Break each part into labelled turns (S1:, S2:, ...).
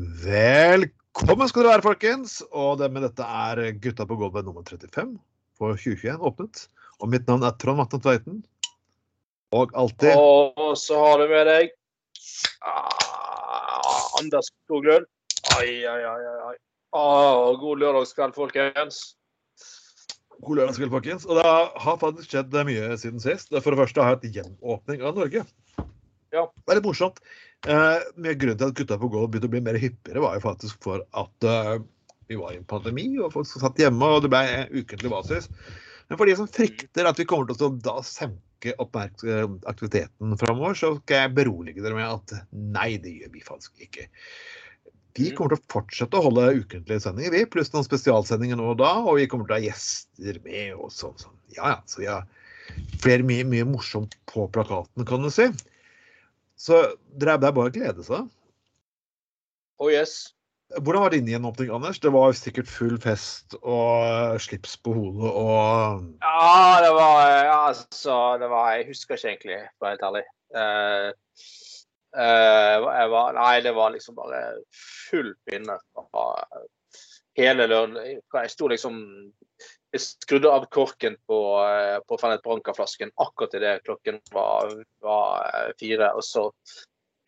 S1: Velkommen skal dere være, folkens. Og det med dette er Gutta på gulvet nummer 35 for 2021 åpnet. Og mitt navn er Trond Matten Tveiten. Og alltid
S2: Og så har du med deg ah, Anders Skoglund. Ai, ai, ai, ai, ai. Ah, god lørdagskveld, folkens.
S1: god lørdagskveld, folkens. Og det har faktisk skjedd mye siden sist. For det første har jeg hatt gjenåpning av Norge.
S2: Ja.
S1: Det er litt morsomt. Eh, grunnen til at Gutta på gulvet begynte å bli mer hyppigere, var jo faktisk for at eh, vi var i en pandemi, og folk satt hjemme, og det ble ukentlig basis. Men for de som frykter at vi kommer til å da senke oppmerk- aktiviteten framover, så skal jeg berolige dere med at nei, det gjør vi faktisk ikke. Vi
S2: Mm.
S1: kommer til å fortsette å holde ukentlige sendinger, vi, pluss noen spesialsendinger nå og da. Og vi kommer til å ha gjester med og sånn. sånn. Ja, ja. Så vi har flere mye, mye morsomt på plakaten, kan du si. Så det er bare å glede seg.
S2: Oh yes.
S1: Hvordan var din gjenåpning, Anders? Det var sikkert full fest og slips på hodet og
S2: Ja, det var ja, altså det var, Jeg husker ikke egentlig, for å være helt ærlig. Uh, uh, jeg var, nei, det var liksom bare full pinne hele lørdag. Jeg sto liksom Jeg skrudde av korken på, eh, på Fernet Branca-flasken akkurat idet klokken var, var eh, fire. Og så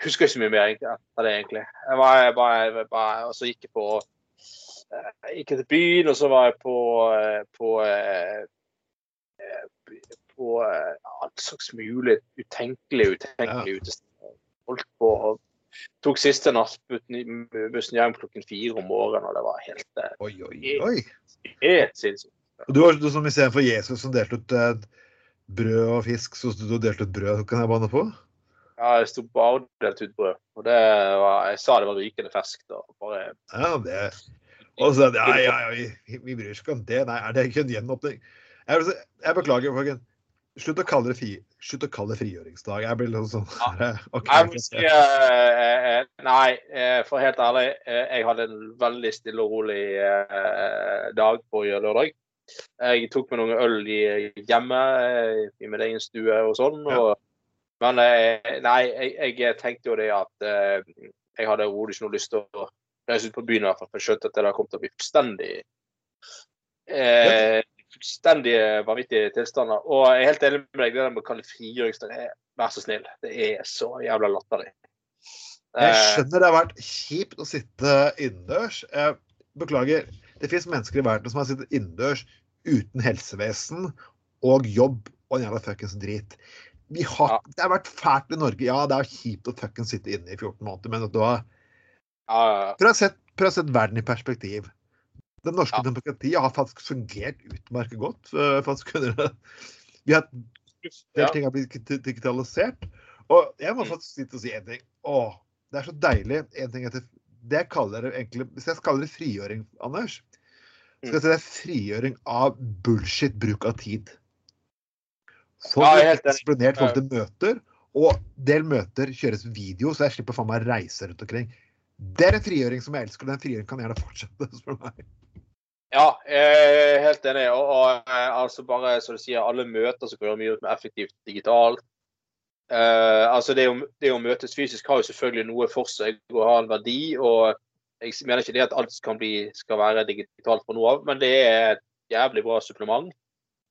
S2: husker jeg ikke mye mer etter det, egentlig. Jeg var, bare, bare, og så gikk jeg på eh, jeg gikk til byen, og så var jeg på, på, på på all slags mulig utenkelig utenkelig utested. Holdt på og tok siste nattbussen bussen hjem klokken fire om morgenen, og det var helt,
S1: Oi, oi, oi.
S2: helt sinnssykt.
S1: Du var du som istedenfor Jesus som delte ut eh, brød og fisk, så du delte ut brød. Kan jeg banne på?
S2: Ja, jeg sto bare og delte ut brød, og det var, jeg sa det var rykende ferskt. bare
S1: Ja, det Og så ja, ja, ja, vi, vi bryr oss ikke om det. Nei, er det ikke en gjenåpning? Jeg, jeg beklager, folkens. Slutt å kalle det fri, slutt å kalle det frigjøringsdag. Jeg blir litt sånn okay.
S2: Jeg si, eh, eh, nei, eh, for helt ærlig, jeg hadde en veldig stille og rolig dag på lørdag. Jeg tok meg noen øl hjemme eh, i min egen stue og sånn. Og, men eh, nei, jeg, jeg tenkte jo det at eh, jeg hadde overhodet ikke noe lyst til å reise ut på byen, i hvert fall, for jeg skjønte at det kom til å bli fullstendig eh, Fullstendig vanvittige tilstander. Og jeg er helt enig med deg, det der med å kalle frigjøringsdag, vær så snill. Det er så jævla latterlig.
S1: Jeg skjønner det har vært kjipt å sitte innendørs. Beklager. Det fins mennesker i verden som har sittet innendørs uten helsevesen og jobb og en jævla fuckings drit. Vi har,
S2: Ja.
S1: Det har vært fælt i Norge. Ja, det er kjipt å fuckings sitte inne i 14 måneder, men vet du hva?
S2: ja, ja.
S1: Prøv å sette, prøv å sette verden i perspektiv. Det norske demokratiet har faktisk fungert utmerket godt. øh, faktisk kunne. Vi har,
S2: Ja.
S1: ting har blitt digitalisert. Og jeg må
S2: Mm.
S1: faktisk sitte og si én ting. Åh, det er så deilig. En ting etter, det jeg kaller det egentlig, Hvis jeg kaller det frigjøring, Anders, skal jeg si det er frigjøring av bullshit bruk av tid. Folk
S2: Ja, er
S1: disiplinert folk til møter, og del møter kjøres video, så jeg slipper faen meg reise rundt omkring. Det er en frigjøring som jeg elsker, og den frigjøringen kan gjerne fortsette. spør du meg.
S2: ja, jeg er helt enig. Og, og eh, altså bare så du sier, alle møter som kan gjøre mye mer effektivt digitalt. Uh, altså det å, det å møtes fysisk har jo selvfølgelig noe for seg og har en verdi. og Jeg mener ikke det at alt kan bli, skal være digitalt fra nå av, men det er et jævlig bra supplement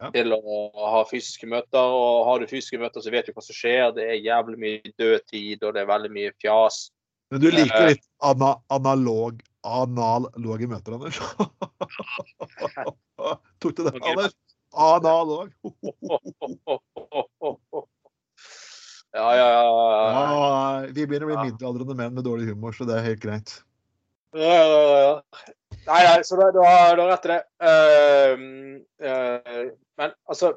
S1: Ja.
S2: til å ha fysiske møter. og Har du fysiske møter, så vet du hva som skjer. Det er jævlig mye død tid, og det er veldig mye fjas.
S1: Men du liker
S2: Eh.
S1: litt ana, analog analoge møter, Anders? Tok du det, Anders? Analog.
S2: Ja, ja, ja. ja.
S1: Ja, vi begynner å bli middelaldrende menn med dårlig humor, så det er helt greit.
S2: Ja, ja, ja. Nei, nei, så du har du har rett i det. Uh, uh, men altså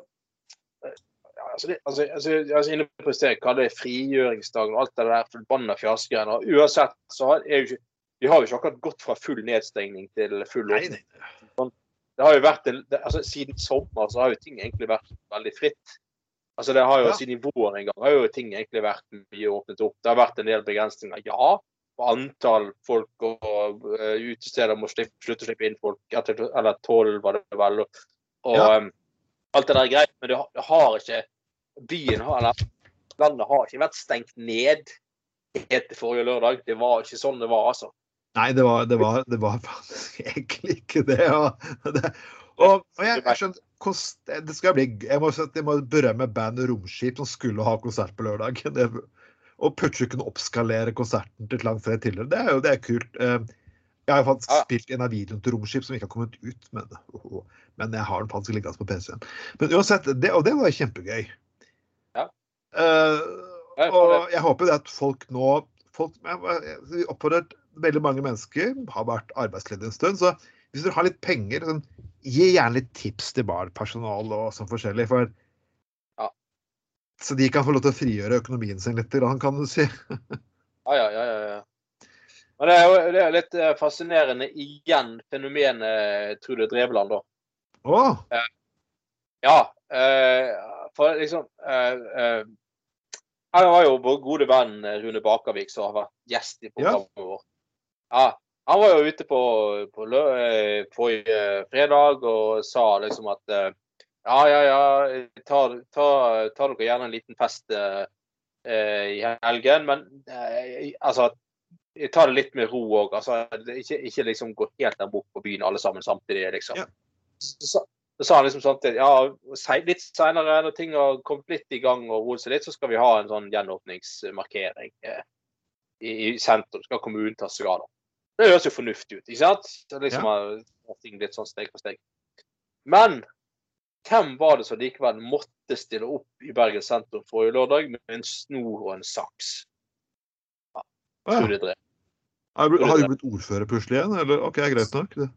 S2: eh, altså, det, altså, altså, inne på sted, hva det er frigjøringsdagen og alt det der forbanna fjasgreiene. Uansett så har, jo ikke, vi har jo ikke akkurat gått fra full nedstengning til full åpning. Det har jo vært en, det, altså, Siden sommer så har jo ting egentlig vært veldig fritt. Altså det har jo
S1: Ja.
S2: Siden i vår en gang har jo ting egentlig vært mye åpnet opp. Det har vært en del begrensninger, ja. På antall folk og uh, utesteder må slippe, slutte å slippe inn folk. Etter, eller tolv, var det vel. Og, og
S1: Ja.
S2: um, alt det der er greit, men det, har- det har ikke Byen har, eller landet har ikke vært stengt ned helt til forrige lørdag. Det var ikke sånn det var, altså.
S1: Nei, det var, det var, det var faktisk egentlig ikke det. Og, det, og, og jeg, jeg skjønner kost, det skal bli, jeg, må, jeg må berømme bandet Romskip, som skulle ha konsert på lørdag. Det, og plutselig kunne oppskalere konserten til et langt sted tidligere. Det er jo det er kult. Eh, jeg har faktisk ja. spilt en av videoene til Romskip som ikke har kommet ut, men, men jeg har den faktisk liggende på PC-en. Men uansett, det, og det var kjempegøy.
S2: Ja.
S1: Uh, og jeg håper det at folk nå folk, Vi oppfordrer veldig mange mennesker, har vært arbeidsledige en stund. så hvis dere har litt penger, sånn, gi gjerne litt tips til barpersonal og sånn forskjellig. For. Så de kan få lov til å frigjøre økonomien sin litt, kan du si.
S2: ja, ja, ja, ja. Men det er jo det er litt eh, fascinerende igjen, fenomenet Trude Drevland, da.
S1: Oh.
S2: Ja. For liksom Her var jo vår gode venn Rune Bakervik som har vært gjest i programmet ja. vårt. Ja, han var jo ute på, på forrige fredag og sa liksom at eh, ja, ja, ja, ta, ta, ta dere gjerne en liten fest eh, i helgen, men eh, altså Ta det litt med ro òg. Altså, ikke, ikke liksom gå helt der bort på byen alle sammen samtidig, liksom. Ja. Så, så, sa han liksom samtidig ja, litt seinere, når ting har kommet litt i gang og roet seg litt, så skal vi ha en sånn gjenåpningsmarkering eh, i, i sentrum. Skal kommunen ta seg av det. Det høres jo fornuftig ut, ikke sant? Så liksom ja. ting litt sånn steg for steg. Men hvem var det som likevel måtte stille opp i Bergen sentrum forrige lørdag med en snor og en saks? Ja, tror det drev.
S1: Har du blitt ordfører plutselig igjen, eller? OK, greit nok. Det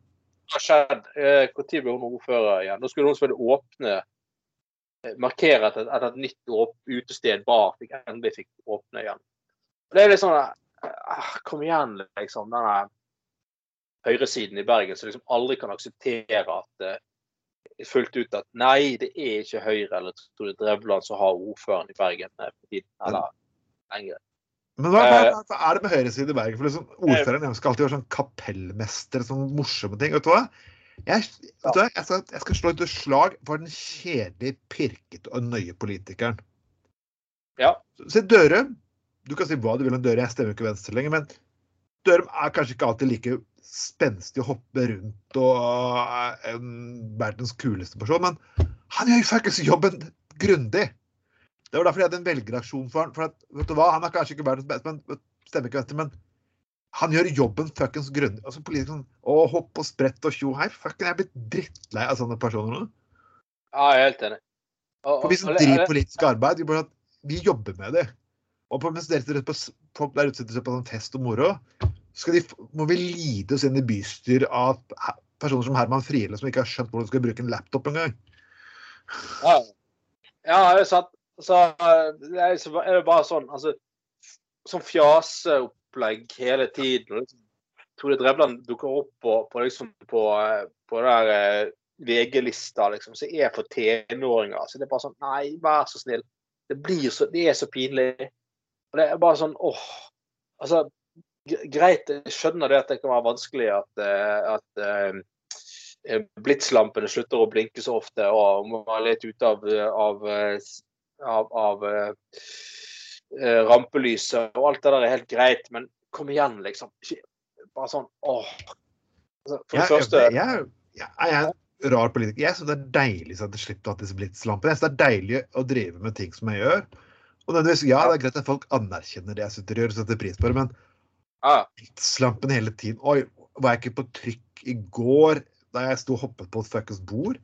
S2: har skjedd. Når eh, ble hun ordfører igjen? Da skulle hun selvfølgelig åpne eh, Markere at et, at et nytt utested bar fikk endelig fikk åpne igjen. Det er litt sånn Ah, kom igjen, liksom. Denne høyresiden i Bergen som liksom aldri kan akseptere at fullt ut at nei, det er ikke Høyre eller Tore Drevland som har ordføreren i Bergen eh. Eller lenger.
S1: Men hva, hva, eh, hva, er det med høyresiden i Bergen? For liksom, Ordføreren skal alltid være sånn kapellmester, sånn morsomme ting. vet du hva? Jeg, vet du hva? jeg, skal, jeg skal slå et slag for den kjedelige, pirkete og nøye politikeren.
S2: Ja.
S1: Se Dørum. Du kan si hva du vil om Dørum, jeg stemmer ikke Venstre lenger, men Dørum er kanskje ikke alltid like spenstig å hoppe rundt og er verdens kuleste person, men han gjør faktisk jobben grundig. Det var derfor jeg hadde en velgeraksjon for han. For at, vet du hva, Han er kanskje ikke verdens beste, men stemmer ikke Venstre, men han gjør jobben fuckings grundig. Altså politikeren sånn Å, hopp og sprett og tjo hei. Fucken, jeg er blitt drittlei av sånne personer nå.
S2: Ja, jeg er helt enig.
S1: Og, for vi som driver politisk arbeid, vi, bare, vi jobber med det. Og på, mens dere på, folk der ute sitter på sånn fest og moro, de, må vi lide oss inn i bystyr av personer som Herman Friele, som ikke har skjønt hvordan de skal bruke en laptop engang.
S2: Ja. ja, det er sant. Så det er, er bare sånn altså, Sånn fjaseopplegg hele tiden. Liksom, Tore Drevland dukker opp på, på, liksom, på, på der eh, VG-lista liksom, som er for tenåringer. Så det er bare sånn Nei, vær så snill. Det, blir så, det er så pinlig. Og det er bare sånn åh. Altså, greit, jeg skjønner det at det kan være vanskelig at, eh, at uh, blitslampene slutter å blinke så ofte, og må være litt ute av, av, av, av uh, rampelyset. Og alt det der er helt greit, men kom igjen, liksom. Bare sånn åh.
S1: Altså, for det jeg, første jeg, jeg, jeg, er rar politiker. Jeg syns det er deilig at det slipper at disse blitslampene. Jeg synes det er deilig å drive med ting som jeg gjør. Og ja, det er greit at folk anerkjenner det jeg sitter og gjør, setter pris på det, men Slampen hele tiden. Oi, var jeg ikke på trykk i går da jeg sto og hoppet på et fuckings bord?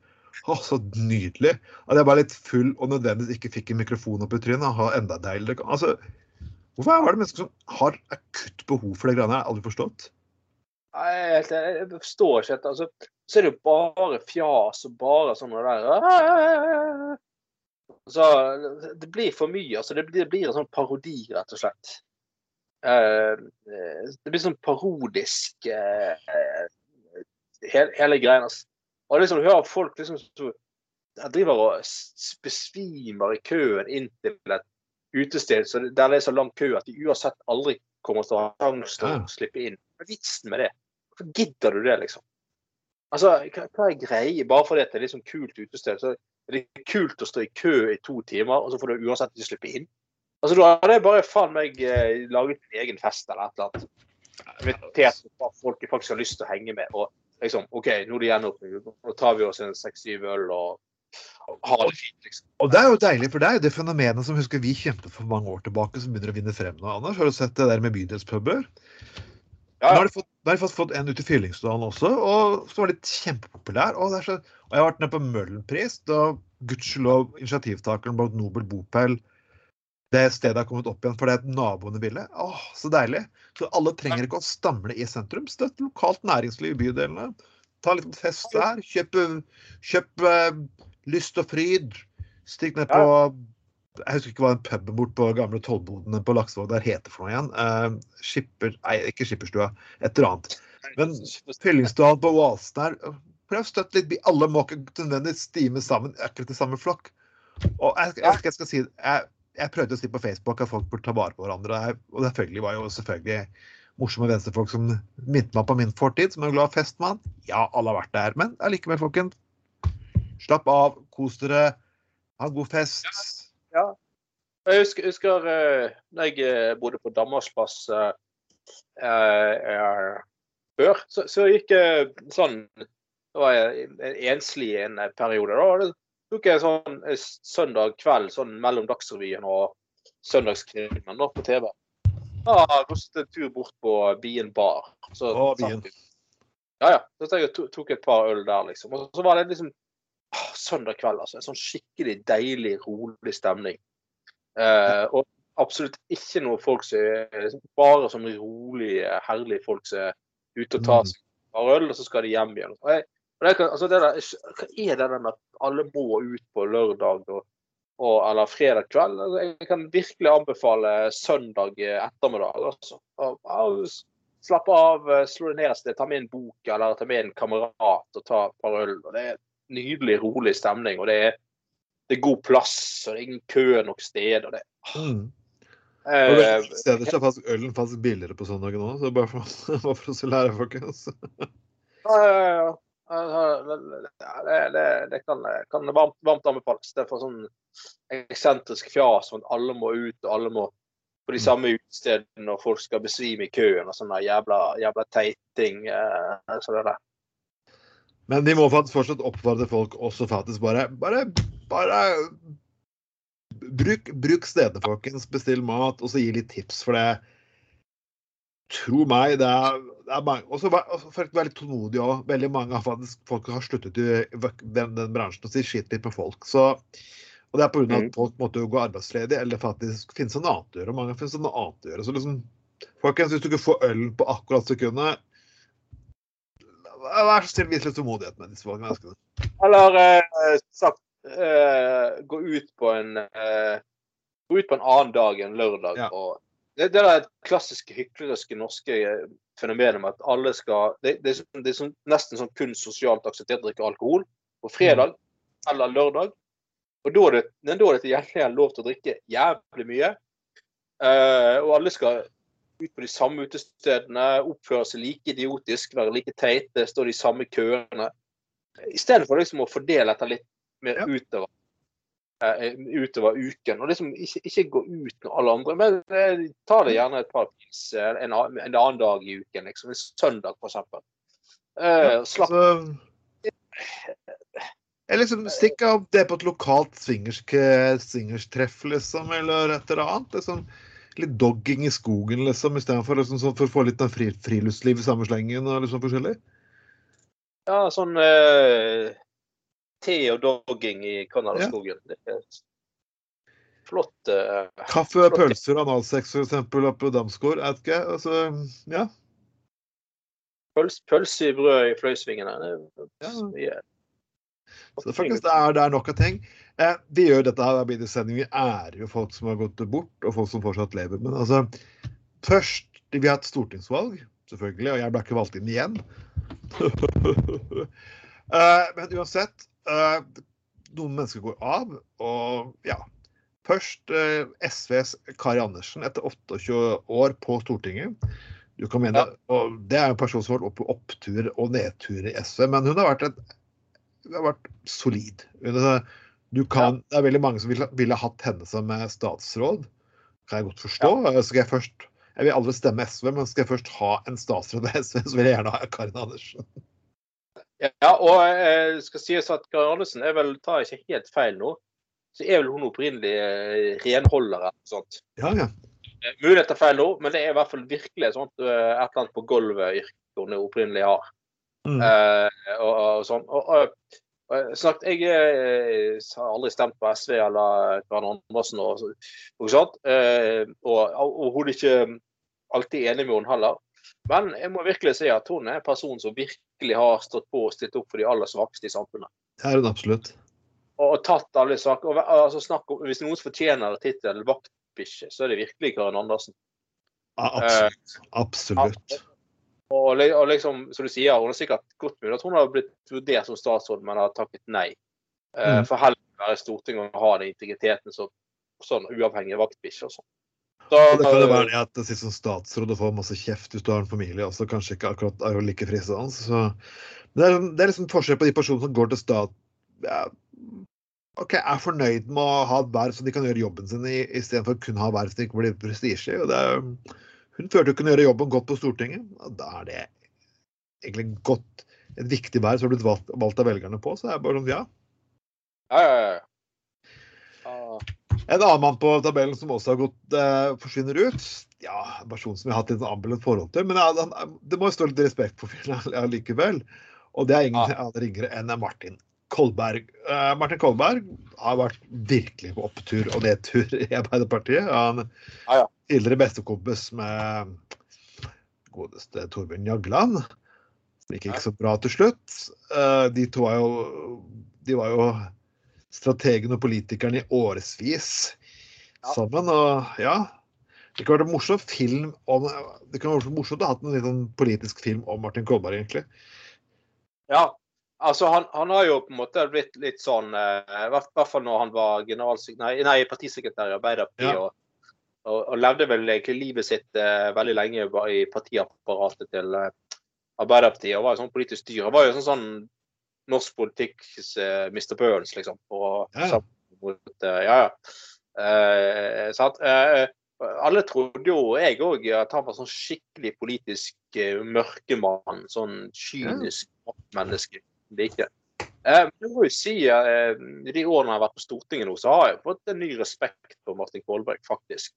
S1: Å, så nydelig. At jeg var litt full og nødvendigvis ikke fikk en mikrofon opp i trynet. Ha enda deiligere. Altså, hvorfor er det mennesker som har akutt behov for det greiene? Jeg har aldri forstått.
S2: Jeg, jeg forstår ikke dette. Altså, så er det jo bare fjas og bare sånn der så det blir for mye. altså Det blir, det blir en sånn parodi, rett og slett. Uh, det blir sånn parodisk uh, hele, greia. Og liksom du hører folk liksom jeg driver og besvimer i køen inn til et utested så der det er så lang kø at de uansett aldri kommer til å ha sjansen til å slippe inn. Hva er vitsen med det? Hvorfor gidder du det, liksom? Altså, hva, er greia? Bare fordi det er liksom kult utested, så er det kult å stå i kø i to timer, og så får du uansett ikke slippe inn. Altså, Da hadde jeg bare faen meg eh, laget en egen fest eller et eller annet. invitert folk jeg faktisk har lyst til å henge med. Og liksom OK, nå er det gjenåpning. Nå tar vi oss en seks-syv øl og har det fint, liksom.
S1: Og det er jo deilig, for det er jo det fenomenet som husker vi kjempet for mange år tilbake, som begynner å vinne frem nå. Anders, har du sett det der med bydelspuber?
S2: Ja,
S1: Nå har de fått, har de fått, fått en ute i Fyllingsdalen også, og som var litt kjempepopulær. Og, så, og jeg har vært nede på Møhlenpris, da gudskjelov initiativtakeren bak Nobel Bopel det stedet har kommet opp igjen, for det et naboene ville. Åh, så deilig. Så alle trenger ikke å stamle i sentrum. Støtt lokalt næringsliv i bydelene. Ta litt fest der. Kjøp, kjøp uh, Lyst og fryd. Stikk ned på Jeg husker ikke hva den puben bort på gamle tollbodene på Laksevåg der heter for noe igjen. Uh, skipper... Nei, ikke Skipperstua. Et eller annet. Men Fyllingsdalen på Oasen der Prøv å støtte litt. Alle må ikke nødvendigvis stime sammen akkurat i samme flokk. Og jeg, jeg, jeg skal si jeg, jeg prøvde å si på Facebook at folk burde ta vare på hverandre. Og selvfølgelig var jo selvfølgelig morsomme venstrefolk som minnet meg på min fortid, som er glad festmann. Ja, alle har vært der. Men allikevel, folkens. Slapp av, kos dere. Ha en god fest.
S2: Ja. Jeg husker, husker da jeg uh, bodde på Danmarksplass uh, før, så, så gikk jeg sånn Da var jeg enslig en periode. da, tok jeg sånn eh, søndag kveld sånn mellom Dagsrevyen og Søndagskrimmen da, på TV. Da kostet en tur bort på Bien bar. Så,
S1: Å, Bien.
S2: Ja, ja. Så jeg tok et par øl der, liksom. Og så var det liksom ah, søndag kveld, altså. En sånn skikkelig deilig, rolig stemning. Eh, og absolutt ikke noe folk som er Bare sånn rolige, herlige folk som er ute og tar seg et par øl, og så skal de hjem igjen. Og jeg, kan, altså det der, hva er det der med at alle må ut på lørdag og, og, eller fredag kveld? Altså jeg kan virkelig anbefale søndag ettermiddag. Altså. Slappe av, slå det ned et sted, ta med en bok eller ta med en kamerat og ta et par øl. Det er nydelig, rolig stemning. og det er, det er god plass, og det er ingen kø nok sted. og det
S1: mm. Og
S2: det
S1: steder så er faktisk ølen faktisk billigere på søndagen òg, så bare for, bare for å lære folkens.
S2: ja, ja, ja. Det, det, det kan, kan varmt, varmt, anbefales. Det er for sånn eksentrisk fjas om at alle må ut, og alle må på de samme utestedene, når folk skal besvime i køen og sånne jævla, jævla teiting. Eh, så det der.
S1: Men de må faktisk fortsatt oppfordre folk også faktisk bare Bare, bare bruk, bruk stedet, folkens. Bestill mat, og så gi litt tips. For det Tro meg, det er, Og så for å være litt tålmodig òg. Veldig mange av folk har sluttet i den, den bransjen og sier skitt litt på folk. Så, og det er pga. at folk måtte gå arbeidsledige eller faktisk finnes en noe annet å gjøre. Og mange finnes en noe annet å gjøre. Så liksom, folkens, hvis du ikke får øl på akkurat sekundet Vær så snill, vis litt tålmodighet med disse menneskene.
S2: Eller eh, sagt eh, gå ut på en eh, gå ut på en annen dag enn lørdag.
S1: Ja.
S2: og det, det er det klassiske hykleriske norske eh, fenomenet med at alle skal Det, det er, sånn- det er sånn, nesten sånn kun sosialt akseptert å drikke alkohol på fredag eller lørdag. Og da er det, da er det til gjengjeld lov til å drikke jævlig mye. Uh, og alle skal ut på de samme utestedene, oppføre seg like idiotisk, være like teite, stå i de samme køene. Istedenfor liksom å fordele dette litt mer
S1: Ja.
S2: utover eh, utover uken. Og liksom ikke, ikke gå ut når alle andre, men eh, ta det gjerne et par pils eh, en, en annen dag i uken. liksom En søndag, f.eks. Eh, slapp
S1: Altså, liksom stikk av det på et lokalt swingers, swingerstreff, liksom, eller et eller annet. Liksom, litt dogging i skogen, liksom, istedenfor liksom, sånn, for å få litt av fri, friluftsliv i samme slengen og liksom forskjellig.
S2: Ja, sånn eh, te og dogging i Canadaskogen. Er flott. Uh,
S1: Kaffe, pølser, analsex for eksempel oppe på Damsgård. Altså, ja.
S2: pøls, pølse i brød i fløysvingene. Det
S1: Ja.
S2: mye.
S1: Så faktisk, det er, det er nok av ting. Eh, vi gjør dette her, det sending. Vi ærer jo folk som har gått bort, og folk som fortsatt lever. Men altså, først Vi har hatt stortingsvalg, selvfølgelig, og jeg ble ikke valgt inn igjen. eh, men uansett, noen mennesker går av, og ja. Først eh, SVs Kari Andersen etter 28 år på Stortinget. Du kan mene, og Det er en person som har vært på opptur og nedtur i SV, men hun har vært, et, hun har vært solid. Kan, Det er veldig mange som ville, ville hatt henne som eh, statsråd. Kan jeg godt forstå. Ja. skal jeg først Jeg vil aldri stemme SV, men skal jeg først ha en statsråd av SV, så vil jeg gjerne ha Karin Andersen.
S2: Ja, og eh, skal sies at Karin Andersen er vel, tar ikke helt feil nå, så er vel hun opprinnelig eh, renholder eller sånt.
S1: Ja, ja.
S2: Eh, Mulig jeg tar feil nå, men det er i hvert fall virkelig et sånt eh, et eller annet på gulvet-yrket hun opprinnelig har.
S1: Mm.
S2: Eh, og, og sånn. Og, og, og, snakket, jeg eh, har aldri stemt på SV eller Karin Andersen og, og sånt. Eh, og overhodet ikke alltid enig med henne heller. Men jeg må virkelig si at hun er en person som virkelig har stått på og stilt opp for de aller svakeste i samfunnet.
S1: Det er hun absolutt.
S2: Og, og tatt alle saker. Og, altså, snakk om, hvis noen fortjener tittelen vaktbikkje, så er det virkelig Karin Andersen.
S1: Ja, absolutt. absolutt.
S2: Og, og, liksom, som du sier, hun har sikkert godt mulig at hun har blitt vurdert som statsråd, men har takket nei. Eh,
S1: Mm.
S2: For heller å være i Stortinget og ha den integriteten som sånn uavhengig vaktbikkje og sånn.
S1: Og det kan jo være det at det sitter som statsråd og får masse kjeft hvis du har en familie også, kanskje ikke akkurat er jo like fristende. Så det er, det er liksom forskjell på de personene som går til stat ja, OK, er fornøyd med å ha et verv så de kan gjøre jobben sin i- istedenfor kun ha verv som ikke blir prestisje. Hun følte hun kunne gjøre jobben godt på Stortinget. og Da er det egentlig godt, et viktig verv som har blitt valgt, valgt av velgerne på. Så det er bare sånn, ja.
S2: ja, ja, ja.
S1: En annen mann på tabellen som også har gått eh, forsvinner ut. Ja, en person som jeg har hatt et ambulant forhold til. Men han, det må jo stå litt respekt for fyren allikevel. Og det er ingen
S2: Ja.
S1: ringere enn Martin Kolberg. Eh, Martin Kolberg har vært virkelig på opptur og nedtur i Arbeiderpartiet. Han
S2: Ja, ja.
S1: tidligere bestekompis med godeste Torbjørn Jagland. Som gikk ikke så bra til slutt. Eh, de to var jo, de var jo strategen og politikerne i årevis
S2: Ja.
S1: sammen. Og ja Det kunne vært en morsom film om Det kunne vært morsomt å ha hatt en liten politisk film om Martin Kolberg, egentlig.
S2: ja. Altså, han, han har jo på en måte blitt litt sånn eh, I hvert fall når han var nei, nei, partisekretær i Arbeiderpartiet.
S1: Ja.
S2: Og, og, og levde vel egentlig livet sitt eh, veldig lenge i partiapparatet til eh, Arbeiderpartiet. Og var jo sånn politisk styr. Han var jo sånn, sånn norsk politikks uh, Mr. Burns, liksom. Og,
S1: Ja.
S2: mot, uh, ja, ja. Uh? Eh, alle trodde jo, jeg òg, at han var sånn skikkelig politisk eh, mørkemann. Sånn kynisk menneske. Det er ikke. Eh, jeg må jo si eh, de årene jeg har vært på Stortinget nå, så har jeg fått en ny respekt for Martin Kolberg, faktisk.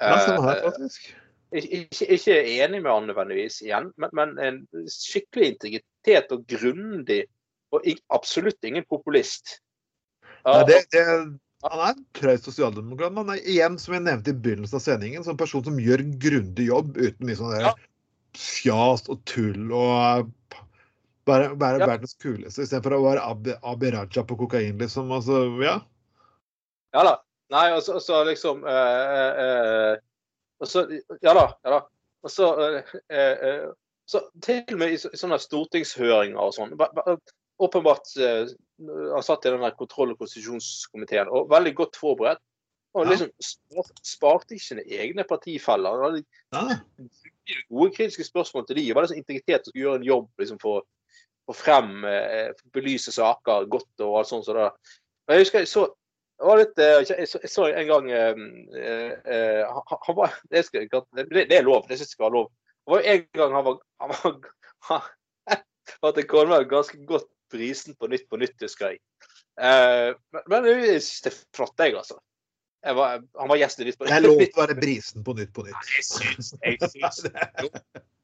S1: Ja,
S2: Eh,
S1: faktisk.
S2: ikke- ikke enig med han nødvendigvis igjen, men, men en skikkelig integritet og grundig, og absolutt ingen populist.
S1: Nei, det, det, han er en traust sosialdemokrat. men Han igjen, som jeg nevnte i begynnelsen av sendingen, som en person som gjør grundig jobb uten mye sånn
S2: Ja.
S1: fjas og tull og være, være
S2: Ja.
S1: verdens kuleste, istedenfor å være Abi, Raja på kokain, liksom. Altså, ja.
S2: Ja da. Nei, og så, og så liksom eh, eh, og så, Ja da. ja da. Og så, eh, eh, så til og med i, i sånne stortingshøringer og sånn Åpenbart eh, Han satt i den kontroll- og konstitusjonskomiteen og veldig godt forberedt. Og liksom ja. sparte ikke sine egne partifeller. Han hadde
S1: ja.
S2: gode kritiske spørsmål til de. Det var liksom integritet skulle gjøre en jobb liksom, for å frem, eh, belyse saker godt og alt sånt. Så da. Men jeg husker jeg så litt, eh, jeg, så, jeg så en gang eh, eh, eh, han, han var, det, skal, det, det er lov, det syns jeg skal være lov. Det var en gang han var, han var han, Martin han, var ganske godt prisen på Nytt på Nytt, husker jeg. Eh, men, men jeg syns det er flott, jeg, altså. Jeg var, han var gjest i Nytt på
S1: Det er lov til å være brisen på Nytt på Nytt.
S2: Jeg syns, jeg syns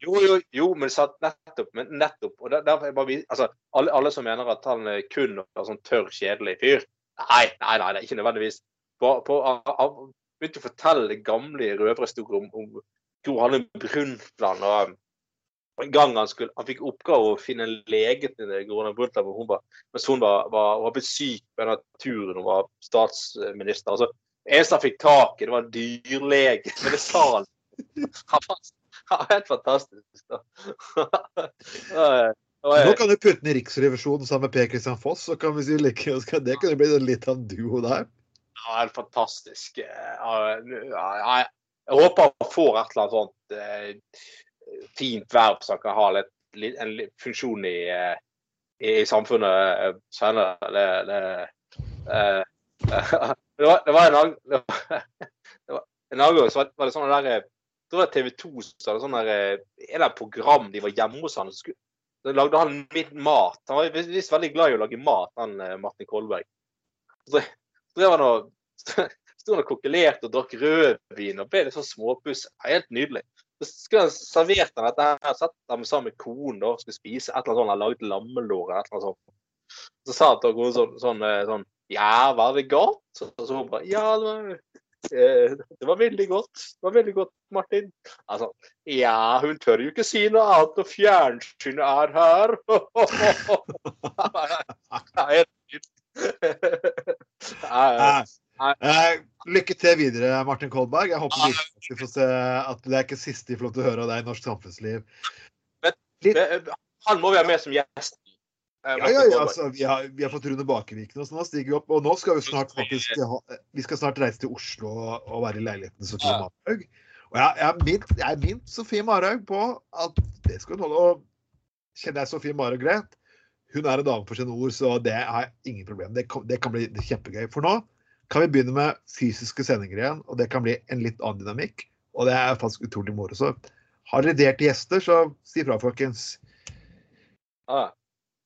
S2: jo, jo, jo, men satt nettopp. Men nettopp. Og der, der, bare, altså, alle, alle som mener at han er kun er sånn tørr, kjedelig fyr Nei, nei, nei, det ikke nødvendigvis. På, på, han, begynte å fortelle gamle røverhistorier om, om Gro Harlem Brundtland. Og, og en gang han, skulle, han fikk oppgave å finne en lege til Gro Brundtland hun var, mens hun var, var, var blitt syk på denne turen hun var statsminister. Altså, det eneste han fikk tak i, det var en dyrlege. Men det sa han. Han var han var helt fantastisk.
S1: Nå kan du putte den i Riksrevisjonen sammen med Per Christian Foss, så kan vi si like, det kunne bli litt av en duo der.
S2: Ja, helt fantastisk. Ja, ja, Jeg håper han får et eller annet sånt eh, fint verv som kan ha litt, en funksjon i, i, i samfunnet eh, senere. Det, det, eh, det, var, det var en annen det var, var en annen gang så var var det sånn der tror jeg TV 2 så hadde sånn der, eh, en program de var hjemme hos han. Så, lagde han litt mat. Han var visst veldig glad i å lage mat, han eh, Martin Kolberg. Så drev han og sto og kokkelerte og drakk rødvin og ble litt sånn småpuss. Helt nydelig. Skulle han servert han dette her, satt han sammen med konen og skulle spise et eller annet sånt. Han laget lammelår eller et eller annet sånt. Så sa han til henne sånn, sånn, eh, sånn Ja, var det godt? Så, så hun bare Ja, det var, eh, det var veldig godt. Det var veldig godt, Martin. Altså, ja, hun tør jo ikke si noe annet når fjernsynet er her. Ja,
S1: Eh, eh, lykke til videre, Martin Kolberg. Jeg håper virkelig vi får se at det er ikke siste vi får lov til å høre av deg i norsk samfunnsliv.
S2: Litt... Han må vi ha med som gjest. Eh,
S1: Ja, ja, ja, altså, vi, har, vi har fått Rune Bakeviken, og så nå stiger vi opp. Og nå skal vi snart faktisk vi skal snart reise til Oslo og, være i leiligheten til Sofie Marhaug. Og jeg, jeg, minnet Sofie Marhaug på at det skal hun holde. Og kjenner jeg Sofie Marhaug greit, hun er en dame for sine ord, så det har jeg ingen problem. Det kan, det kan bli kjempegøy. For nå kan vi begynne med fysiske sendinger igjen, og det kan bli en litt annen dynamikk. Og det er faktisk utrolig moro. Så har dere delt gjester, så si fra, folkens.
S2: Ah.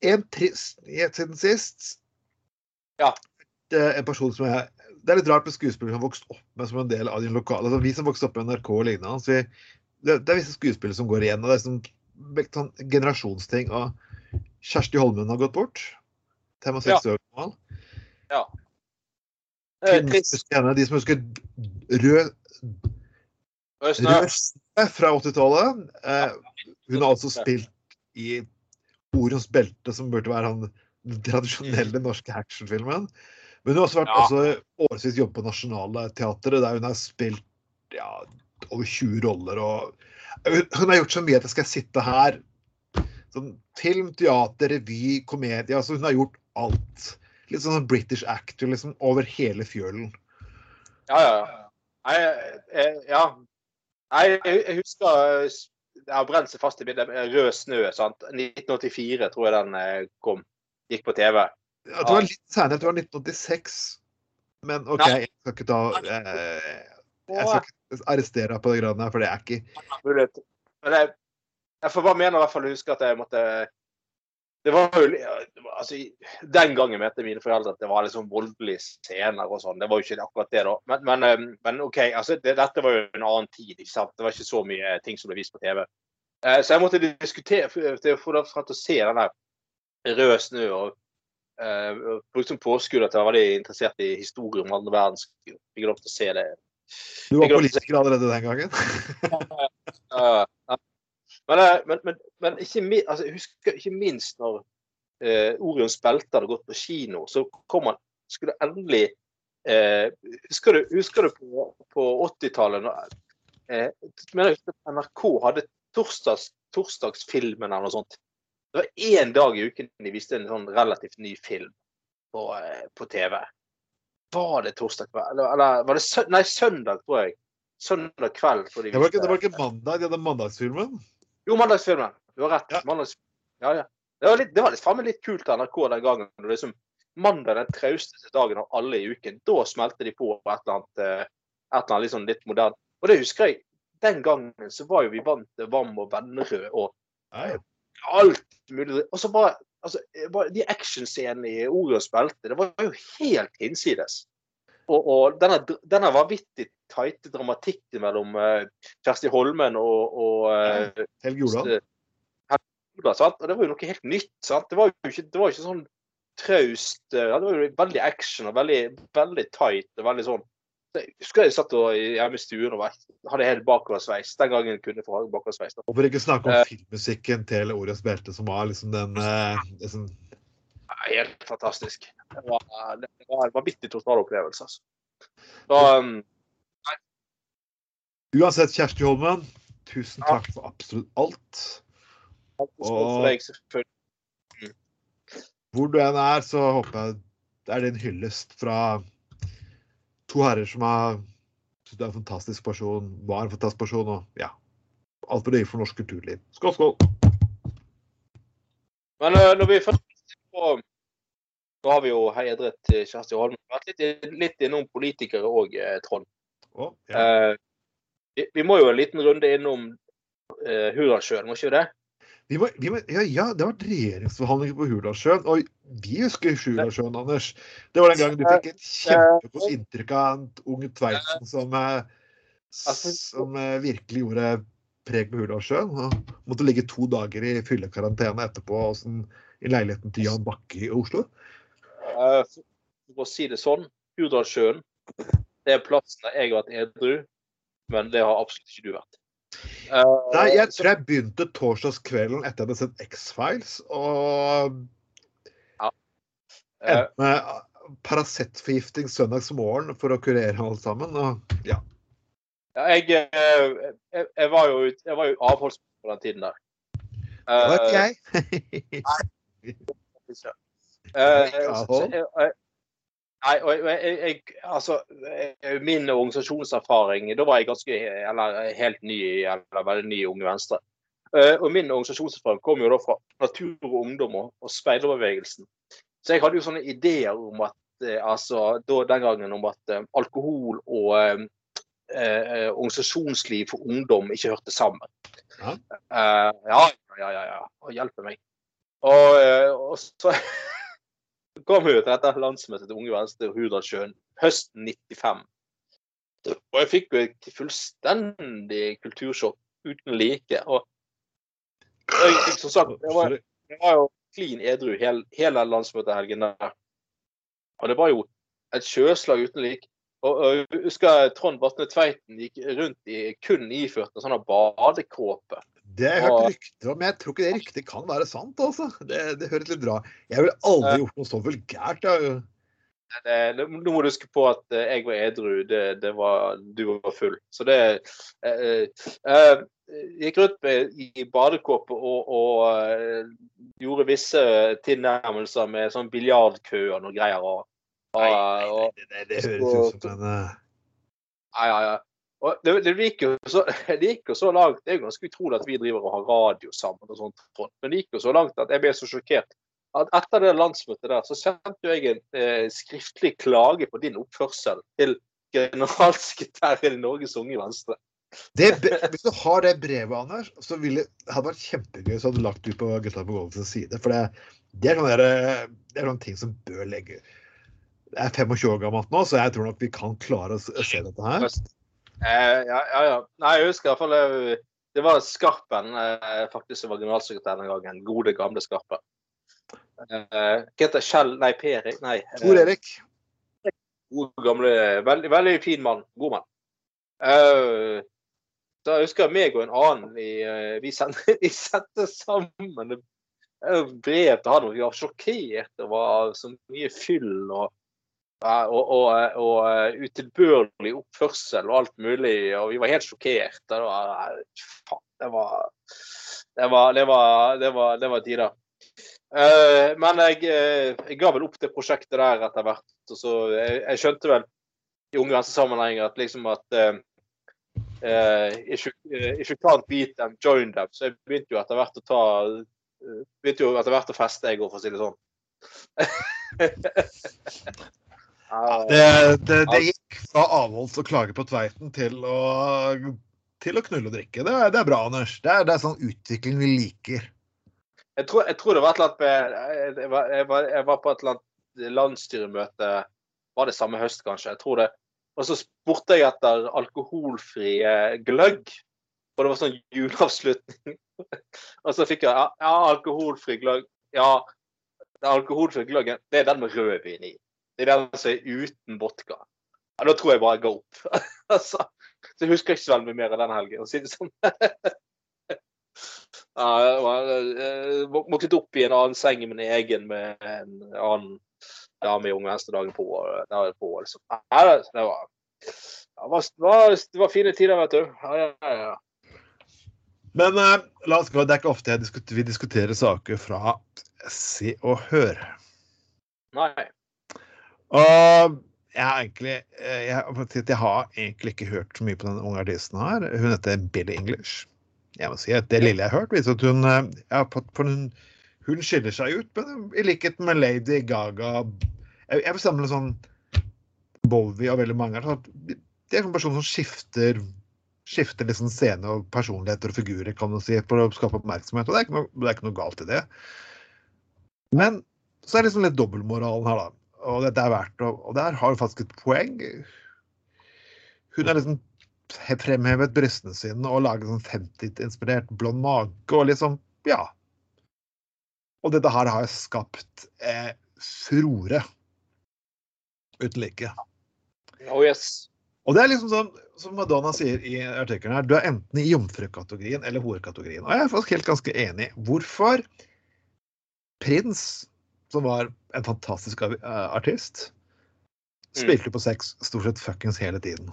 S1: En trist siden sist.
S2: Ja.
S1: Det er en person som jeg Det er litt rart med skuespillere som har vokst opp med som en del av de lokale altså Vi som vokste opp med NRK og lignende, så vi, det, det er visse skuespillere som går igjen. og Det er sånn, sånn generasjonsting. Og Kjersti Holmen har gått bort. 65 år gammel.
S2: Eh,
S1: Husker henne, De som husker Rød. Rød fra 80-tallet. Eh, hun har altså spilt i Orions belte, som burde være han, den tradisjonelle norske actionfilmen. Men hun har også vært
S2: Ja.
S1: også årevis jobbet på Nationaltheatret, der hun har spilt ja, over 20 roller. og hun, hun har gjort så mye at jeg skal sitte her. Sånn, film, teater, revy, komedie. altså Hun har gjort alt. Litt sånn British actor liksom, over hele fjølen.
S2: Ja, ja. ja. Nei, eh, ja. Jeg, jeg husker jeg Det har brent seg fast i bildet. med Rød snø. sant? 1984 tror jeg den eh, kom. Gikk på TV.
S1: Jeg tror det var litt senere, jeg det var 1986. Men OK,
S2: Nei.
S1: jeg skal ikke ta eh, Jeg skal ikke arrestere deg på det gradene her, for det er ikke.
S2: Men jeg, jeg får bare mene i hvert fall huske at jeg måtte Det var jo altså, Den gangen mente mine foreldre at det var liksom voldelige scener og sånn. Det var jo ikke akkurat det, da. Men, men, men OK, altså, det, dette var jo en annen tid. ikke sant? Det var ikke så mye ting som ble vist på TV. Eh, så jeg måtte diskutere for, å få til å se den der rød snø. og eh, og brukte som påskudd at jeg var veldig interessert i historie om andre verdenskrig. Fikk lov til å se det.
S1: Du var politiker allerede den gangen.
S2: Men, eh, men, men, men ikke, altså, jeg husker ikke minst når eh, Orions belte hadde gått på kino, så kom han skulle endelig eh, Husker du, husker du på, på 80-tallet eh, NRK hadde torsdags, torsdagsfilmen eller noe sånt. Det var én dag i uken de viste en sånn relativt ny film på, eh, på TV. Var det torsdag kveld? Eller, eller var det sø nei, søndag, tror jeg. Søndag kveld. de
S1: Det var ikke, det var ikke mandag, de hadde mandagsfilmen.
S2: Jo, mandagsfilmen. Du har rett.
S1: Ja.
S2: Mandags... Ja, ja. Det var litt, det var litt, faen litt kult av NRK den gangen. det Liksom, mandag den trausteste dagen av alle i uken. Da smelte de på på et eller annet, eh, et eller annet liksom litt moderne. Og det husker jeg. Den gangen så var jo vi vant til Vam og Vennerød og
S1: Ja, ja.
S2: alt mulig. Og så bare, altså, bare De actionscenene i Orions belte, det var jo helt hinsides. Og, og denne, denne vanvittig tighte dramatikken mellom eh, Kjersti Holmen og, og eh,
S1: Helge
S2: Ola. Sant? Og det var jo noe helt nytt. sant? Det var jo ikke, det var ikke sånn traust eh, ja, Det var jo veldig action og veldig, veldig tight. og veldig sånn jeg husker jeg satt og, hjemme i stuen og hadde helt bakoversveis. Den gangen jeg kunne få bakoversveis. da.
S1: Og for ikke snakke om
S2: uh,
S1: filmmusikken til Orions belte, som var liksom den uh, liksom,
S2: Helt fantastisk. Det var, det var en vanvittig totalopplevelse. altså. Så, um,
S1: Uansett, Kjersti Holmen, tusen takk for absolutt alt.
S2: deg, selvfølgelig.
S1: Hvor du enn er, så håper jeg det er din hyllest fra to herrer som har synes du er en fantastisk person, var en fantastisk person, og ja Alt for det for norsk kulturliv. Skål, skål!
S2: Men uh, når vi først på så har vi jo hedret eh, Kjersti Holmen. Vært litt, litt innom politikere òg, Trond.
S1: Oh, ja.
S2: Eh, vi, vi må jo en liten runde innom uh, Hurdalssjøen, må ikke vi det?
S1: Vi må, vi må, ja, ja, det har vært regjeringsforhandlinger på Hurdalssjøen. Og vi husker Hurdalssjøen, Anders. Det var den gangen du fikk et kjempegodt inntrykk av en ung Tveitsen som, eh, som eh, virkelig gjorde preg på Hurdalssjøen. Måtte ligge to dager i fyllekarantene etterpå sånn, i leiligheten til Jan Bakke i Oslo.
S2: For å si det sånn, Hurdalssjøen det er plassen der jeg har vært edru, men det har absolutt ikke du vært.
S1: Uh, Nei, jeg tror jeg begynte torsdagskvelden etter jeg hadde sett X-Files, og ja. uh, endte med Paracet-forgifting søndagsmorgen for å kurere alt sammen. Og, ja.
S2: ja jeg, eh, jeg, jeg, var jo, jeg var jo avholdsmann på den tiden der.
S1: Uh, det var ikke jeg.
S2: uh, Nei, og jeg, jeg, altså, Min organisasjonserfaring Da var jeg ganske, eller helt ny, eller veldig ny i Unge Venstre. Eh, og min organisasjonserfaring kom jo da fra Natur og Ungdom og, speiderbevegelsen. Så jeg hadde jo sånne ideer om at eh, altså, da, den gangen om at alkohol og uh, organisasjonsliv for ungdom ikke hørte sammen. Ja, ja, ja. ja, ja. Hjelpe meg. Og, og så kom jo til dette landsmøtet til Unge Venstre i Hurdalssjøen høsten 95. Og jeg fikk jo et fullstendig kultursjokk uten like. Og jeg, som sagt, jeg var, jeg var jo klin edru hele, hele landsmøtehelgen der. Og det var jo et sjøslag uten like. Og, og jeg husker Trond Vatne Tveiten gikk rundt i kun iført en sånn badekåpe.
S1: Det har jeg hørt rykter om, men jeg tror ikke det ryktet kan være sant. altså. Det, det høres litt bra Jeg ville aldri gjort noe så vulgært.
S2: Nå må du huske på at eh, jeg var edru, det, det var, du var full. Så det eh, eh, eh gikk rundt med, i badekåpe og, og gjorde visse tilnærmelser med sånn biljardkø og noe greier. Og,
S1: og, nei, nei, nei, det, det, høres ut som en.
S2: Ja, ja, ja. Og det, det, gikk jo så, det gikk jo så langt Det er jo ganske utrolig at vi driver og har radio sammen, og sånt, men det gikk jo så langt at jeg ble så sjokkert at etter det landsmøtet der, så sendte jeg en eh, skriftlig klage på din oppførsel til generalsekretæren i Norges Unge Venstre.
S1: Det, hvis du har det brevet, Anders, så ville det hadde vært kjempegøy hvis du hadde lagt ut på Gutta på Golfens side. For det, det, er der, det er sånne ting som bør legge Jeg er 25 år gammelt nå, så jeg tror nok vi kan klare å se dette her.
S2: Eh, ja, ja, ja. Nei, jeg husker i hvert fall eh, det var Skarpen eh, faktisk som var generalsekretær den gangen. Gode, gamle Skarpen. Eh, heter Kjell Nei, Per? Nei.
S1: Tor Erik.
S2: God, gamle, veldig, veldig fin mann. God mann. Eh, husker jeg meg og en annen vi, eh, vi, sendte, sendte sammen brev til han, og vi var sjokkert over så mye fyll. og og, og, og eh, utilbørlig oppførsel og alt mulig. Og vi var helt sjokkert. Det var, det var, det var, det var, det var, det var tider. Uh, men jeg, eh, jeg, ga vel opp det prosjektet der etter hvert. og så Jeg, jeg skjønte vel i Unge Venstre-sammenheng at liksom at uh, uh, if, you, if, can't beat them, join them. Så jeg begynte jo etter hvert å ta begynte jo etter hvert å feste, jeg òg, for å si det sånn.
S1: Det, det, det, gikk fra avholds og klage på Tveiten til å, til å knulle og drikke. Det, det, er bra, Anders. Det er, det er sånn utvikling vi liker.
S2: Jeg tror, jeg tror det var et eller annet jeg var, jeg, var, jeg var, på et eller annet landsstyremøte Var det samme høst, kanskje? Jeg tror det. Og så spurte jeg etter alkoholfri gløgg. Og det var sånn juleavslutning. og så fikk jeg ja, alkoholfri gløgg. Ja, alkoholfri gløgg, det er den med rødvin i. Det er den som er uten vodka. Ja, da tror jeg bare jeg går opp. altså, så jeg husker ikke så veldig mye mer av den helgen, å si det sånn. ja, jeg våknet opp i en annen seng med en egen med en annen dame i Unge Venstre-dagen på. på liksom. ja, det, var, det, var, det var fine tider, vet du. Ja, ja, ja.
S1: Men uh, la oss gå. Det er ikke ofte diskuter, vi diskuterer saker fra Se og Hør.
S2: Nei.
S1: Og jeg har egentlig eh, jeg, jeg, har egentlig ikke hørt så mye på den unge artisten her. Hun heter Billie English. Jeg må si at Det lille jeg har hørt, viser at hun, eh, ja, hun, hun skiller seg ut. Men i likhet med Lady Gaga Jeg, jeg vil samle sånn Bowie og veldig mange. Så det er en person som skifter, skifter liksom scene og personligheter og figurer kan man si, for å skape oppmerksomhet. og Det er ikke noe, det er ikke noe galt i det. Men så er det liksom litt dobbeltmoralen her, da. Og dette er verdt å Og der har hun faktisk et poeng. Hun har liksom fremhevet brystene sine og laget sånn 50-inspirert blond mage og liksom Ja. Og dette her har skapt eh, furore uten like.
S2: Oh yes.
S1: Og det er liksom sånn, som Madonna sier i artikkelen her, du er enten i jomfrukategorien eller horekategorien. Og jeg er faktisk helt ganske enig. Hvorfor prins, som var en fantastisk eh, artist, spilte på sex stort sett fuckings hele tiden.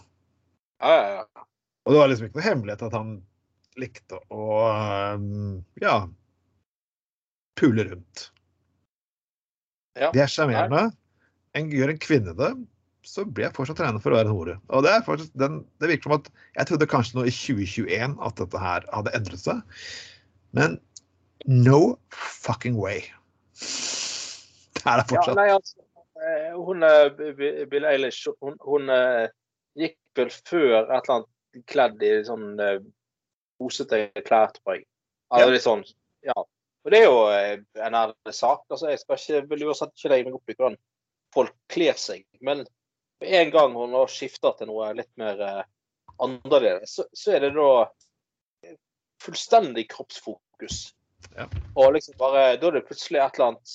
S2: Ja, ja, ja.
S1: Og det var liksom ikke noe hemmelighet at han likte å um, ja pule rundt.
S2: Ja.
S1: Det er sjarmerende. Gjør en kvinne det, så blir jeg fortsatt regnet for å være en hore. Og det, den, det virker som at Jeg trodde kanskje nå i 2021 at dette her hadde endret seg. Men no fucking way. Det der fortsatt.
S2: Ja, nei, altså, eh, hun eh, Bill Eilish, hun, hun eh, gikk vel før et eller annet kledd i sånn posete klær, tror jeg. Altså,
S1: Ja.
S2: litt sånn, ja. Og det er jo en ærlig sak. Altså, jeg skal ikke, vil uansett ikke legge meg opp i hvordan folk kler seg, men med en gang hun har skifta til noe litt mer annerledes, så, så er det da fullstendig kroppsfokus.
S1: Ja.
S2: Og liksom bare, da er det plutselig et eller annet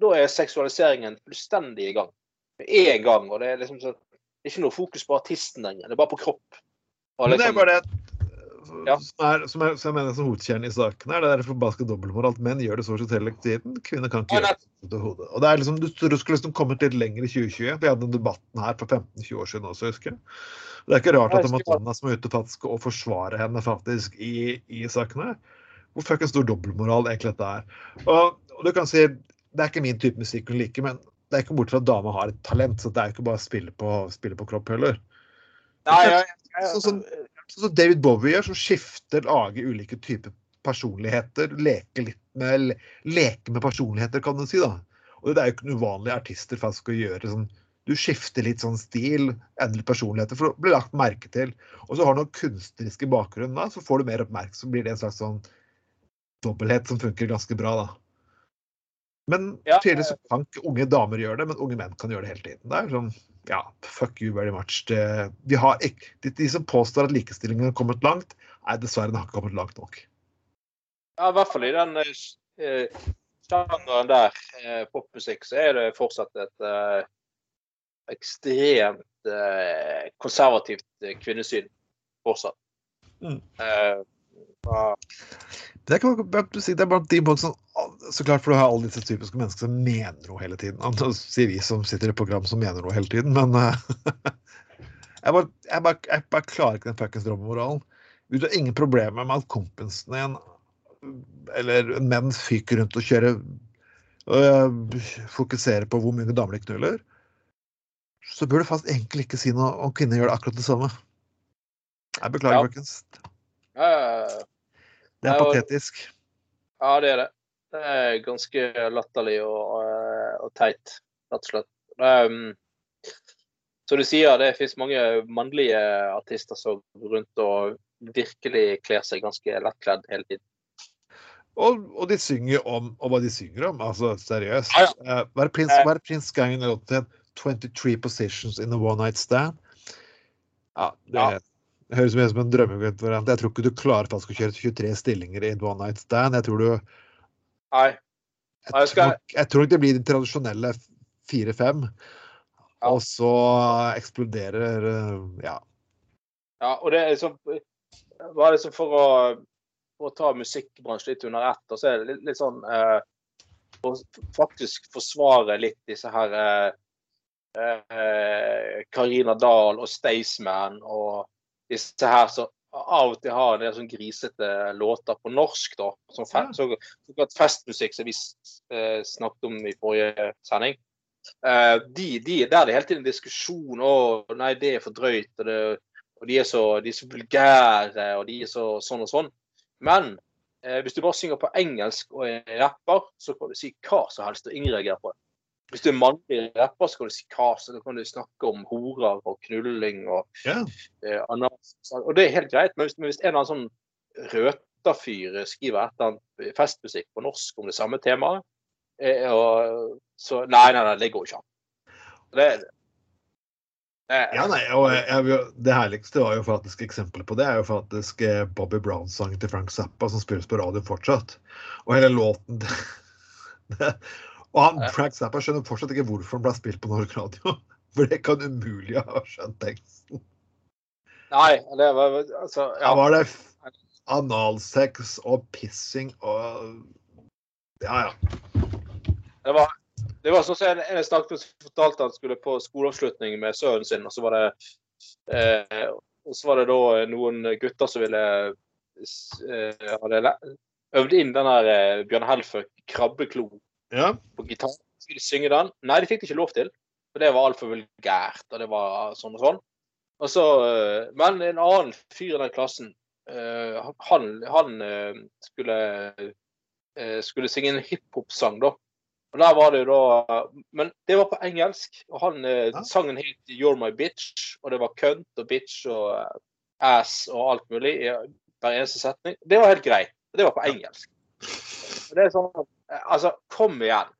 S2: Da, er seksualiseringen fullstendig i gang. Med en gang. Og det er liksom så, det er ikke noe fokus på artisten lenger, det er bare på kropp. Og
S1: Men det er
S2: liksom-
S1: bare det
S2: Ja.
S1: som, er, som, er, som jeg mener som hovedkjernen i saken her. Det er forbaska dobbeltmoral. Menn gjør det så så til tiden. Kvinner kan ikke
S2: Ja,
S1: gjøre det til hodet. Og det er liksom, du, du skulle liksom kommet litt lenger i 2020. Vi hadde den debatten her for 15-20 år siden også, husker jeg. Det er ikke rart at det er Madonna som er ute faktisk og forsvarer henne faktisk i, i sakene. Hvor fuckings stor dobbeltmoral egentlig dette er. Og, og du kan si det er ikke min type musikk hun liker, men det er ikke bort fra at dama har et talent. Så det er jo ikke bare å spille på, spille på kropp heller.
S2: Nei, ja, ja,
S1: Sånn som- Sånn David Bowie gjør, som skifter, lager ulike typer personligheter. Leker litt med, leker med personligheter, kan du si. da. Og det er jo ikke uvanlige uvanlig artister faktisk å gjøre sånn Du skifter litt sånn stil, endrer personligheter, for å bli lagt merke til. Og så har du noen kunstneriske bakgrunn, da, så får du mer oppmerksomhet. Så blir det en slags sånn dobbelthet som funker ganske bra, da. Men
S2: Ja.
S1: tydelig så kan ikke unge damer gjøre det, men unge menn kan gjøre det hele tiden. Det er sånn ja, fuck you very much. Det, de, har ikke, de, de som påstår at likestillingen har kommet langt, nei, dessverre, den har ikke kommet langt nok.
S2: Ja, i hvert fall i den eh, eh, sjangeren der, eh, popmusikk, så er det fortsatt et eh, ekstremt eh, konservativt eh, kvinnesyn. Fortsatt.
S1: Mm.
S2: Eh,
S1: Det du sier, det er bare de folk som Så klart, for du har alle disse typiske mennesker som mener noe hele tiden. Nå sier vi som sitter i program som mener noe hele tiden, men eh, jeg, bare, jeg, bare, jeg bare klarer ikke den fuckings drømmemoralen. Du har ingen problemer med at kompisen din eller menn fyker rundt og kjører og fokuserer på hvor mye damer de knuller. Så bør du fast egentlig ikke si noe om kvinner gjør det akkurat det samme. Jeg beklager,
S2: Ja.
S1: folkens.
S2: eh,
S1: Det er patetisk.
S2: ja, det er det. Det er ganske latterlig og, eh, og teit, rett og slett. Um, som du sier, det finnes mange mannlige artister som går rundt og virkelig kler seg ganske lettkledd hele tiden.
S1: Og, og de synger om og hva de synger om. Altså seriøst.
S2: Ja,
S1: Eh, Hva er prins, hva er prins Gangen låten? 23 positions in a one night stand. Ja, det
S2: Ja.
S1: Høres ut som en drømmevariant. Jeg tror ikke du klarer faktisk å kjøre 23 stillinger i en one night stand. Jeg tror du
S2: Nei.
S1: Jeg, tror, jeg tror ikke det blir de tradisjonelle 4-5.
S2: Ja.
S1: Og så eksploderer eh, Ja.
S2: Ja, og det er liksom Bare liksom for å, for å ta musikkbransjen litt under ett, og så er det litt, litt sånn eh, For faktisk forsvare litt disse her eh, eh, Karina Dahl og Staysman og disse her som av og til har en del sånn grisete låter på norsk, da. Som fe
S1: Ja.
S2: så, såkalt festmusikk, som vi eh, snakket om i forrige sending. Eh, de, de, der er det hele tiden diskusjon. Å, nei, det er for drøyt. Og, det, og de, er så, de er så vulgære, og de er så sånn og sånn. Men eh, hvis du bare synger på engelsk og er rapper, så kan du si hva som helst, og ingen reagerer på det. Hvis du er mannlig rapper, så kan du si hva så kan du snakke om horer og knulling og
S1: Ja.
S2: eh, anas. Og det er helt greit, men hvis, men hvis en eller annen sånn røterfyr skriver et eller annet festmusikk på norsk om det samme temaet, eh, og, så Nei, nei, nei, det går ikke an. Det, det,
S1: Ja, nei, og jeg, jeg, Det herligste var jo faktisk eksempelet på det er jo faktisk eh, Bobby Browns-sangen til Frank Zappa som spilles på radio fortsatt. Og hele låten det, Og han, Frank Zappa skjønner fortsatt ikke hvorfor han ble spilt på Norsk radio. For det kan umulig ha skjønt teksten.
S2: Nei, det var altså
S1: Da
S2: ja.
S1: var det analsex og pissing og Ja, ja.
S2: Det var, det var sånn som en, en jeg snakket med, som fortalte han skulle på skoleavslutning med sønnen sin, og så var det eh, og så var det da noen gutter som ville eh, hadde øvd inn den der eh, Bjørn Helfø krabbeklo
S1: ja.
S2: på gitar. Skulle de synge den? Nei, de fikk det ikke lov til. For det var altfor vulgært, og det var sånn og sånn. Og så, eh, men en annen fyr i den klassen, eh, han, han eh, skulle, skulle synge en hiphop-sang, da. Og der var det da Men det var på engelsk. Og han
S1: Ja.
S2: sangen het 'You're My Bitch', og det var kønt og bitch og ass og alt mulig i hver eneste setning. Det var helt greit. Det var på engelsk. Og det er sånn eh, Altså, kom igjen.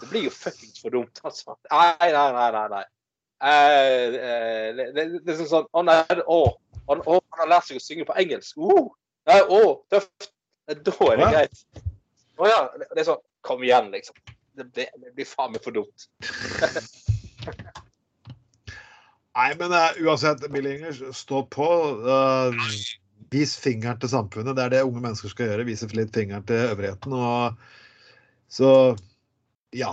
S2: Det blir jo fuckings for dumt, altså. Nei, nei, nei. nei, nei. Eh, eh, det, det, det er sånn Å nei, å, han, å, han har lært seg å synge på engelsk. Uh, nei, å, tøft. Eh, Da er det greit. Å ja. Det, er sånn Kom igjen, liksom. Det, det, det blir faen meg for dumt.
S1: Nei, men uh, uansett, Bill Ingers, stå på. Uh, vis fingeren til samfunnet. Det er det unge mennesker skal gjøre. Vise litt fingeren til øvrigheten. Og så ja.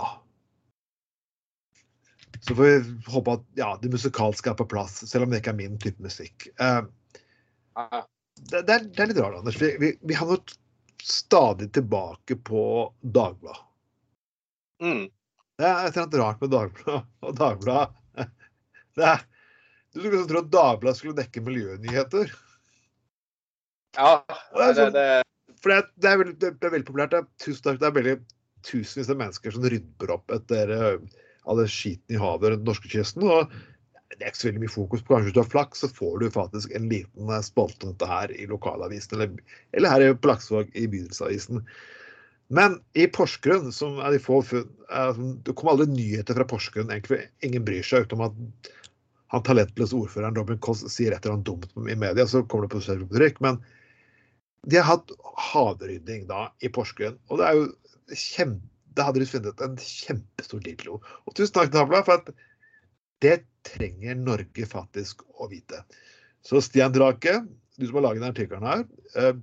S1: Så får vi håpe at ja, det musikalske er på plass, selv om det ikke er min type musikk.
S2: Uh,
S1: det, det, er, det er litt rart, Anders. Vi, vi, vi havner stadig tilbake på Dagbladet.
S2: Mm.
S1: Det er et eller annet rart med Dagbladet. Og Dagbladet det er, Du skulle liksom tro at Dagbladet skulle dekke miljønyheter.
S2: ja
S1: det
S2: det,
S1: sånn-
S2: det,
S1: For det er, det er, veldig, det er veldig populært. Det er, tusen takk, det er veldig tusenvis av mennesker som rydder opp etter eh, all den skiten i havet rundt norskekysten. Og det er ikke så veldig mye fokus på. Kanskje hvis du har flaks, så får du faktisk en liten eh, spalte om dette her i lokalavisen, eller, eller her på Laksevåg i bydelsavisen. Men i Porsgrunn, som er de få funn sånn- Det kommer aldri nyheter fra Porsgrunn. egentlig, Ingen bryr seg utenom at han talentløse ordføreren Robin Koss sier et eller annet dumt i media, så kommer det på trykk. Men de har hatt havrydding da i Porsgrunn, og det er jo kjempe Da hadde de funnet en kjempestor dildo. Og tusen takk, Dagbladet, for at det trenger Norge faktisk å vite. Så Stian Drake, du som har laget denne artikkelen her. eh,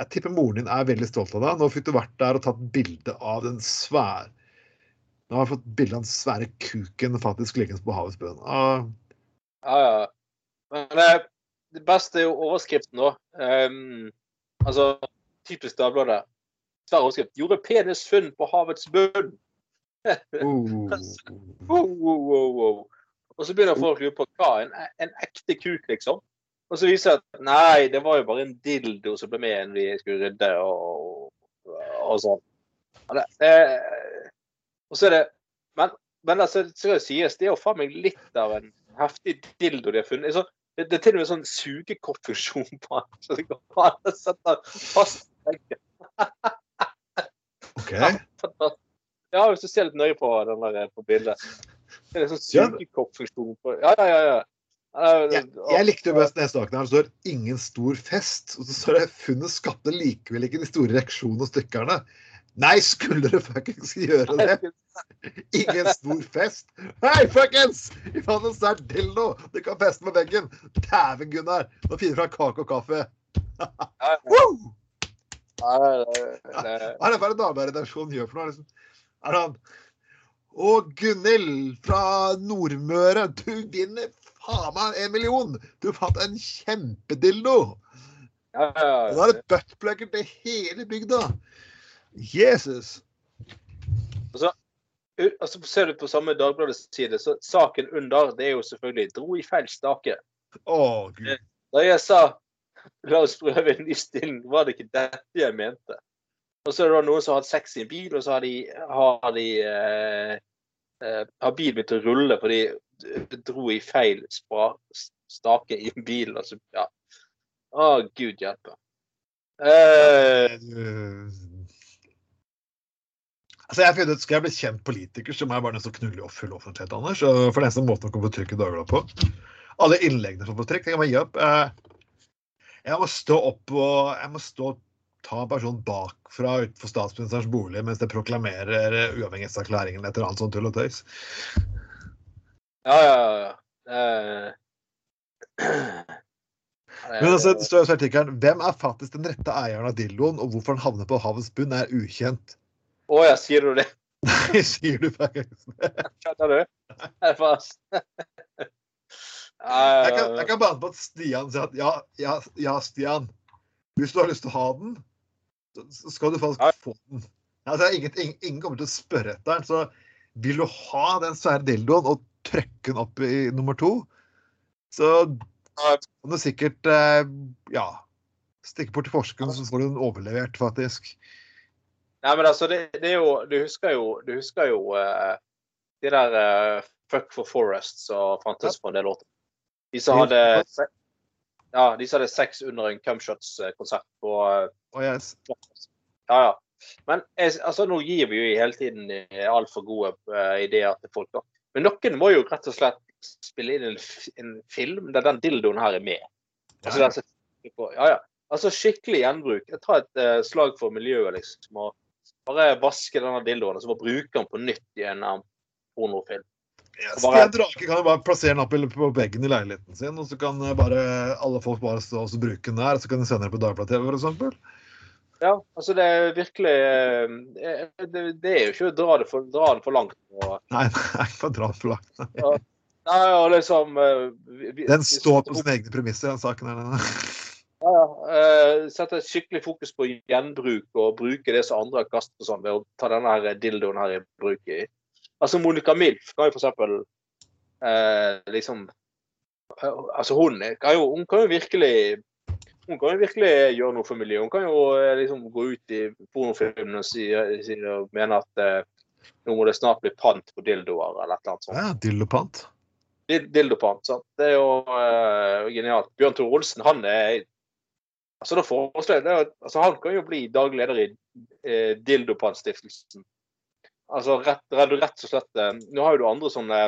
S1: Jeg tipper moren din er veldig stolt av deg. Nå fikk du vært der og tatt bilde av den svære Nå har jeg fått bilde av den svære kuken faktisk liggende på havets bunn. Ah,
S2: ja, ja. Men eh, det beste er jo overskriften, da. Um, altså, typisk Dagbladet. Svær overskrift. 'Gjorde penisfunn på havets bunn'. Wow, wow, wow. Og så begynner folk å lure på hva en, en ekte kuk, liksom. Og så viser det at nei, det var jo bare en dildo som ble med når vi skulle rydde og, og sånn. Eh, og så er det Men, men altså, skal det sies, det er jo faen meg litt av en heftig dildo de har funnet. Så, det, det er til og med sånn sugekortfunksjon på den. Så det går an å sette fast i veggen.
S1: OK.
S2: Ja, hvis du ser litt nøye på den der på bildet. Det er en sånn sugekoppfunksjon på Ja, ja, ja. ja.
S1: Jeg, jeg likte best den saken her. Det står 'ingen stor fest'. Og så står det 'funnet skapte likevel ikke de store reaksjonene og stykkerne'. Nei, skulle dere fuckings gjøre det? Ingen stor fest? Hei, fuckings! Vi fant en sterk dildo! Du kan feste med veggen. Dæven, Gunnar! Nå finner du fram kake og kaffe. Woo!
S2: Ja,
S1: Hva er det bare Dagbladet-redaksjonen gjør for noe? Liksom? Er det han Og Gunhild fra Nordmøre, du vinner faen meg en million! Du fant en kjempedildo!
S2: ja, ja,
S1: Og da er det buttplugger til hele bygda! Jesus!
S2: U- altså, Ser du på samme Dagbladets side, så saken under det er jo selvfølgelig 'dro i feil stake'.
S1: Å, gud.
S2: Da jeg sa 'la oss prøve en ny stilling', var det ikke dette jeg mente. Og så er det noen som har hatt sex i en bil, og så har de, har, de, eh, eh, har bilen begynt å rulle fordi de dro i feil spra, stake i bilen. Altså, ja. Å, gud hjelpe. Eh,
S1: Altså, jeg finner ut, Skal jeg bli kjent politiker, så må jeg bare nesten knulle og full offentlighet, Anders. For den eneste måten å komme på trykk i Dagbladet på. Alle innleggene som får trykk. Jeg må gi opp. Eh, Jeg må stå opp og jeg må stå ta en person bakfra utenfor statsministerens bolig mens jeg proklamerer uavhengighetserklæringen eller et etter annet sånt tull og tøys.
S2: ja, ja, ja. Eh,
S1: Men altså, det står i artikkelen hvem er faktisk den rette eieren av dildoen, og hvorfor den havner på havets bunn, er ukjent.
S2: Å ja, sier du det?
S1: Nei, sier du faktisk.
S2: Skjønner du? Det er fast.
S1: Jeg kan, jeg kan bane på at Stian sier at ja, ja, ja, Stian. Hvis du har lyst til å ha den, så skal du faktisk få den. Altså, ingen, ingen, ingen kommer til å spørre etter den. Så vil du ha den svære dildoen og trykke den opp i nummer to, så kan du sikkert eh, ja, stikke bort til forskeren, så får du den overlevert, faktisk.
S2: Nei, men altså, det, det er jo Du husker jo, du husker jo uh, de der uh, Fuck for Forest som fantes på en del til. De som hadde ja, de som hadde sex under en Cumshots-konsert på
S1: oh, yes.
S2: Ja, ja. Men altså, nå gir vi jo hele tiden eh, altfor gode eh, ideer til folk. da. Men noen må jo rett og slett spille inn en, en film der den dildoen her er med. Altså,
S1: Ja.
S2: på, ja, ja. altså skikkelig gjenbruk. Tar et uh, slag for miljøet, liksom. Og bare vaske denne dildoen, og så bare bruke den på nytt i en um, pornofilm.
S1: Ja,
S2: Bare-
S1: Stian Drake kan jo bare plassere den opp på veggen i leiligheten sin, og så kan eh, bare alle folk bare stå og bruke den der, så kan de sende den på Dagbladet TV, f.eks.
S2: Ja, altså det er virkelig eh, det, det er jo ikke å dra det for, dra den for langt. Og,
S1: Nei, nei, bare dra den for langt.
S2: nei, og liksom eh, vi- vi-
S1: Den står på sine egne premisser, den saken her.
S2: Ja, ja. Eh, Sette et skikkelig fokus på gjenbruk og bruke det som andre har kastet og sånn, ved å ta denne her dildoen her i bruk. i. Altså Monica Milf kan jo for eksempel eh, liksom Altså hun kan jo, hun kan jo virkelig hun kan jo virkelig gjøre noe for miljøet. Hun kan jo eh, liksom gå ut i pornofilmen og si, si, og mene at eh, nå må det snart bli pant på dildoer eller et eller annet sånt.
S1: Ja, Dildopant.
S2: Dildopant. sant? Det er jo eh, genialt. Bjørn Tore Olsen, han er altså det, altså Han kan jo bli daglig leder i eh, Dildopant-stiftelsen. Altså rett, rett, rett og slett eh, Nå har jo du andre sånne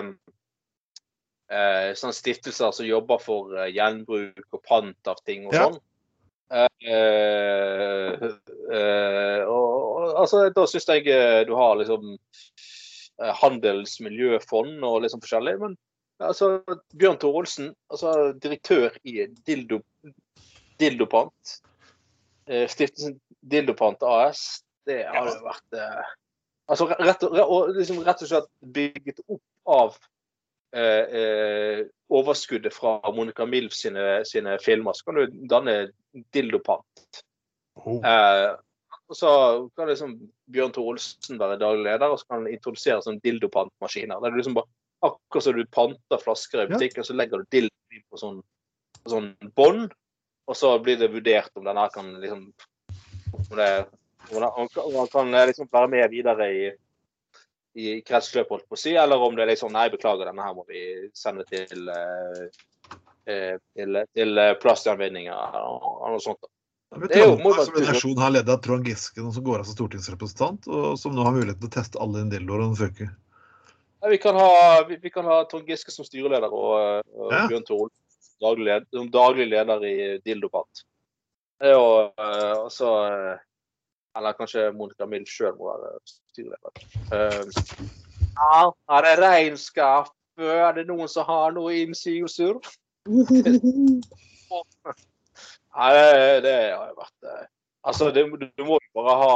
S2: eh, sånne stiftelser som jobber for eh, gjenbruk og pant av ting og
S1: Ja.
S2: sånn. Eh, og, altså, da syns jeg du har liksom handelsmiljøfond Handels miljøfond og liksom forskjellig. Men altså, Bjørn Tore Olsen, altså direktør i Dildo, Dildopant, stiftelsen Dildopant AS, det har jo vært Altså rett og, og liksom rett og slett bygget opp av eh, eh, overskuddet fra Monica Milf sine, sine filmer. Så kan du danne Dildopant.
S1: Oh.
S2: Eh, og så kan liksom Bjørn Tore Olsen være daglig leder, og så kan han introdusere sånn dildopantmaskiner. Der du liksom bare, akkurat som du panter flasker i
S1: Ja.
S2: butikken, så legger du dildo på sånn, på sånn bånd, og så blir det vurdert om den her kan liksom om det, om han, kan eh, liksom være med videre i, i kretsløpet, holdt på å si, eller om det er liksom Nei, beklager, denne her må vi sende til eh, eh, til, til plastgjenvinninger og noe sånt. Det er jo-
S1: som en nasjon har ledet av Trond Giske, som går av som stortingsrepresentant, og som nå har muligheten til å teste alle og den funker.
S2: Ja, vi, kan ha, vi, vi kan ha Trond Giske som styreleder og, og
S1: Ja.
S2: Bjørn Tore som daglig, daglig leder i Dildopat. Det er jo eh, også eh, Eller kanskje Monica Mild sjøl må være styreleder. Eh, ja, er det regnskap? Er det noen som har noe innsigelser? Nei, det, det har jo vært eh, Altså, det, du må jo bare ha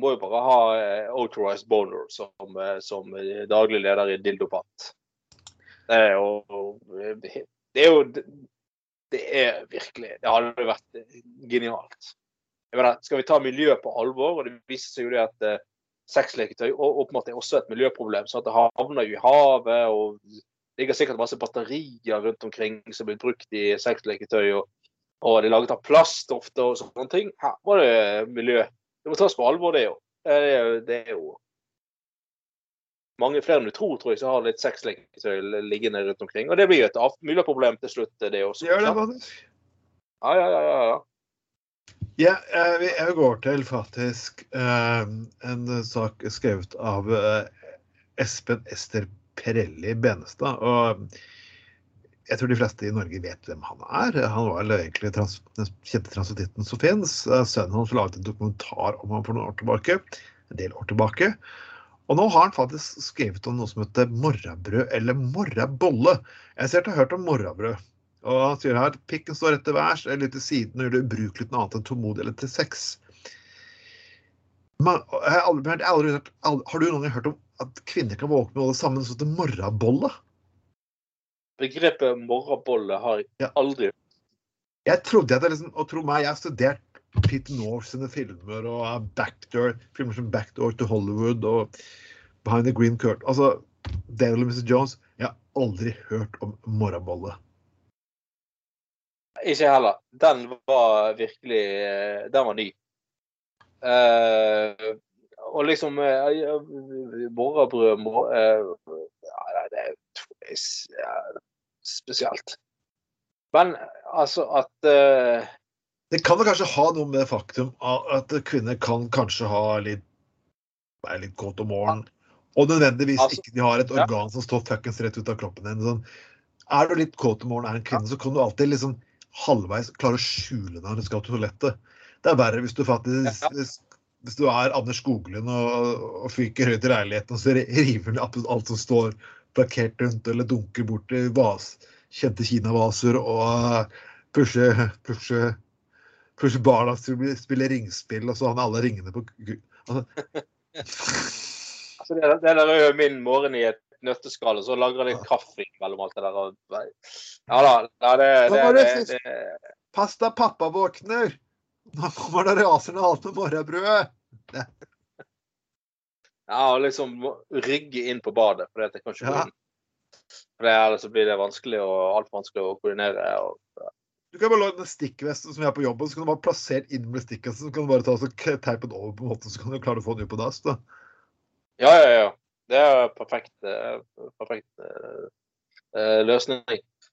S2: må jo bare ha eh, authorized boner som, eh, som daglig leder i Dildopat. Det er jo Det er jo Det er virkelig Det hadde vært genialt. Jeg mener, skal vi ta miljøet på alvor, og det viser seg jo det at eh, sexleketøy åpenbart er også et miljøproblem, så at det havner jo i havet, og det ligger sikkert masse batterier rundt omkring som blir brukt i sexleketøy, og, og det er laget av plast ofte og sånne ting. Her var det miljø det må tas på alvor, det jo. Det, er jo- det er jo mange flere enn du tror, tror jeg, som har litt sexleketøy liggende rundt omkring. Og det blir jo et miljøproblem til slutt, det også.
S1: Gjør det,
S2: faktisk.
S1: faktisk.
S2: Ja, ja, ja, ja, ja.
S1: Eh, vi- går til faktisk eh, en sak skrevet av eh, Espen Ester Perelli Benestad. Og jeg tror de fleste i Norge vet hvem han er. Han var egentlig trans den kjente transvestitten som fins. Sønnen hans laget en dokumentar om ham for noen år tilbake. En del år tilbake. Og nå har han faktisk skrevet om noe som heter morrabrød eller morrabolle. Jeg ser du har hørt om morrabrød. Og han sier her pikken står rett til værs eller til siden og gjør det ubrukelig til noe annet enn tålmodig eller til sex. Man, jeg har, aldri, jeg har, aldri, hørt- aldri, har du noen gang hørt om at kvinner kan våkne med det samme som til morrabolle?
S2: Begrepet morrabolle har jeg
S1: Ja.
S2: aldri
S1: Jeg trodde at det liksom, og tro meg, jeg har studert Pete North sine filmer og Backdoor, filmer som Backdoor to Hollywood og Behind the Green Curtain. Altså, David og Mrs. Jones. Jeg har aldri hørt om morrabolle.
S2: Ikke heller. Den var virkelig eh, Den var ny. Uh, og liksom uh, Morrabrød mor, eh, ja, Det er spesielt. Men altså at uh,
S1: Det kan kanskje ha noe med det faktum at kvinner kan kanskje ha litt være litt kåt om morgenen, og nødvendigvis
S2: Altså,
S1: ikke de har et
S2: ja.
S1: organ som står fuckings rett ut av kroppen din. Sånn. Er du litt kåt om morgenen, er en kvinne, så kan du alltid liksom halvveis klarer å skjule når du skal til toalettet. Det er verre hvis du faktisk
S2: Ja.
S1: hvis, du er Anders Skoglund og, og fyker høyt i leiligheten og så river ned absolutt alt som står plakkert rundt, eller dunker bort til vas, kjente kinavaser og uh, pusher, pushe, pushe barna til å spille ringspill, og så har han alle ringene på altså,
S2: altså det, det der er jo min morgen i et nøtteskall, og så lager jeg litt kaffe mellom alt det der. og- Ja da. Nei, det, det,
S1: det
S2: det, det,
S1: Pass deg, pappa våkner! Nå kommer det rasende alt med morgenbrødet!
S2: ja, og liksom rygge inn på badet, for det kan ikke gå inn. For det, Ellers blir det vanskelig og altfor vanskelig å koordinere. Og,
S1: Du kan bare lage den stikkvesten som vi har på jobben, så kan du bare plassere inn med stikkvesten, så kan du bare ta og teipe den over på en måte, så kan du klare å få den ut på dass. da.
S2: ja, ja, ja. Det er perfekt, eh, perfekt eh, løsning.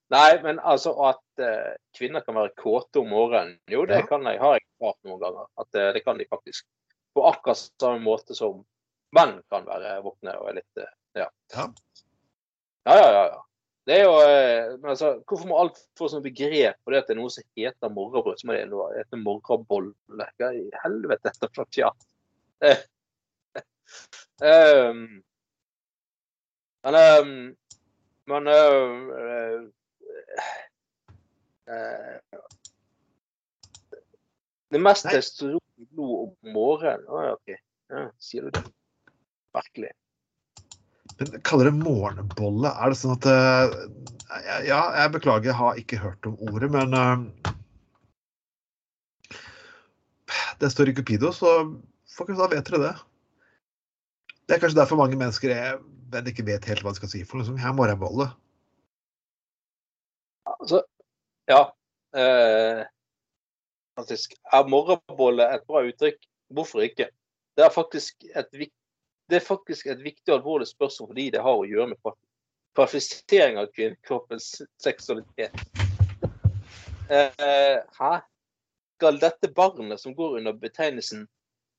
S2: Nei, men altså at uh, kvinner kan være kåte om morgenen, jo det
S1: Ja.
S2: kan jeg, har jeg klart noen ganger. At uh, det kan de faktisk. På akkurat samme måte som menn kan være våkne og er litt ja.
S1: Ja.
S2: Ja, ja, ja. Det er jo, men altså, Hvorfor må alt få sånn begrep på det at det er noe som heter morgenbrød? Så må det noe hete morgenbolle. Hva i helvete er dette for noe tjat? Men ehm, men eh, eh, Det meste
S1: er
S2: testosteron i om morgenen. Å, ja, OK. Ja, sier du det? Merkelig.
S1: Men kaller det morgenbolle? Er det sånn at eh, Ja, jeg beklager, jeg har ikke hørt om ordet, men eh, Det står i Cupido, så folkens, da vet dere det. Det er kanskje derfor mange mennesker er, men ikke vet helt hva de skal si for noe. må jeg har.
S2: Altså, ja. Eh, faktisk. Er morrabolle et bra uttrykk? Hvorfor ikke? Det er faktisk et, det er faktisk et viktig og alvorlig spørsmål fordi det har å gjøre med kvalifisering av kvinnekroppens seksualitet. Eh, hæ? Skal dette barnet som går under betegnelsen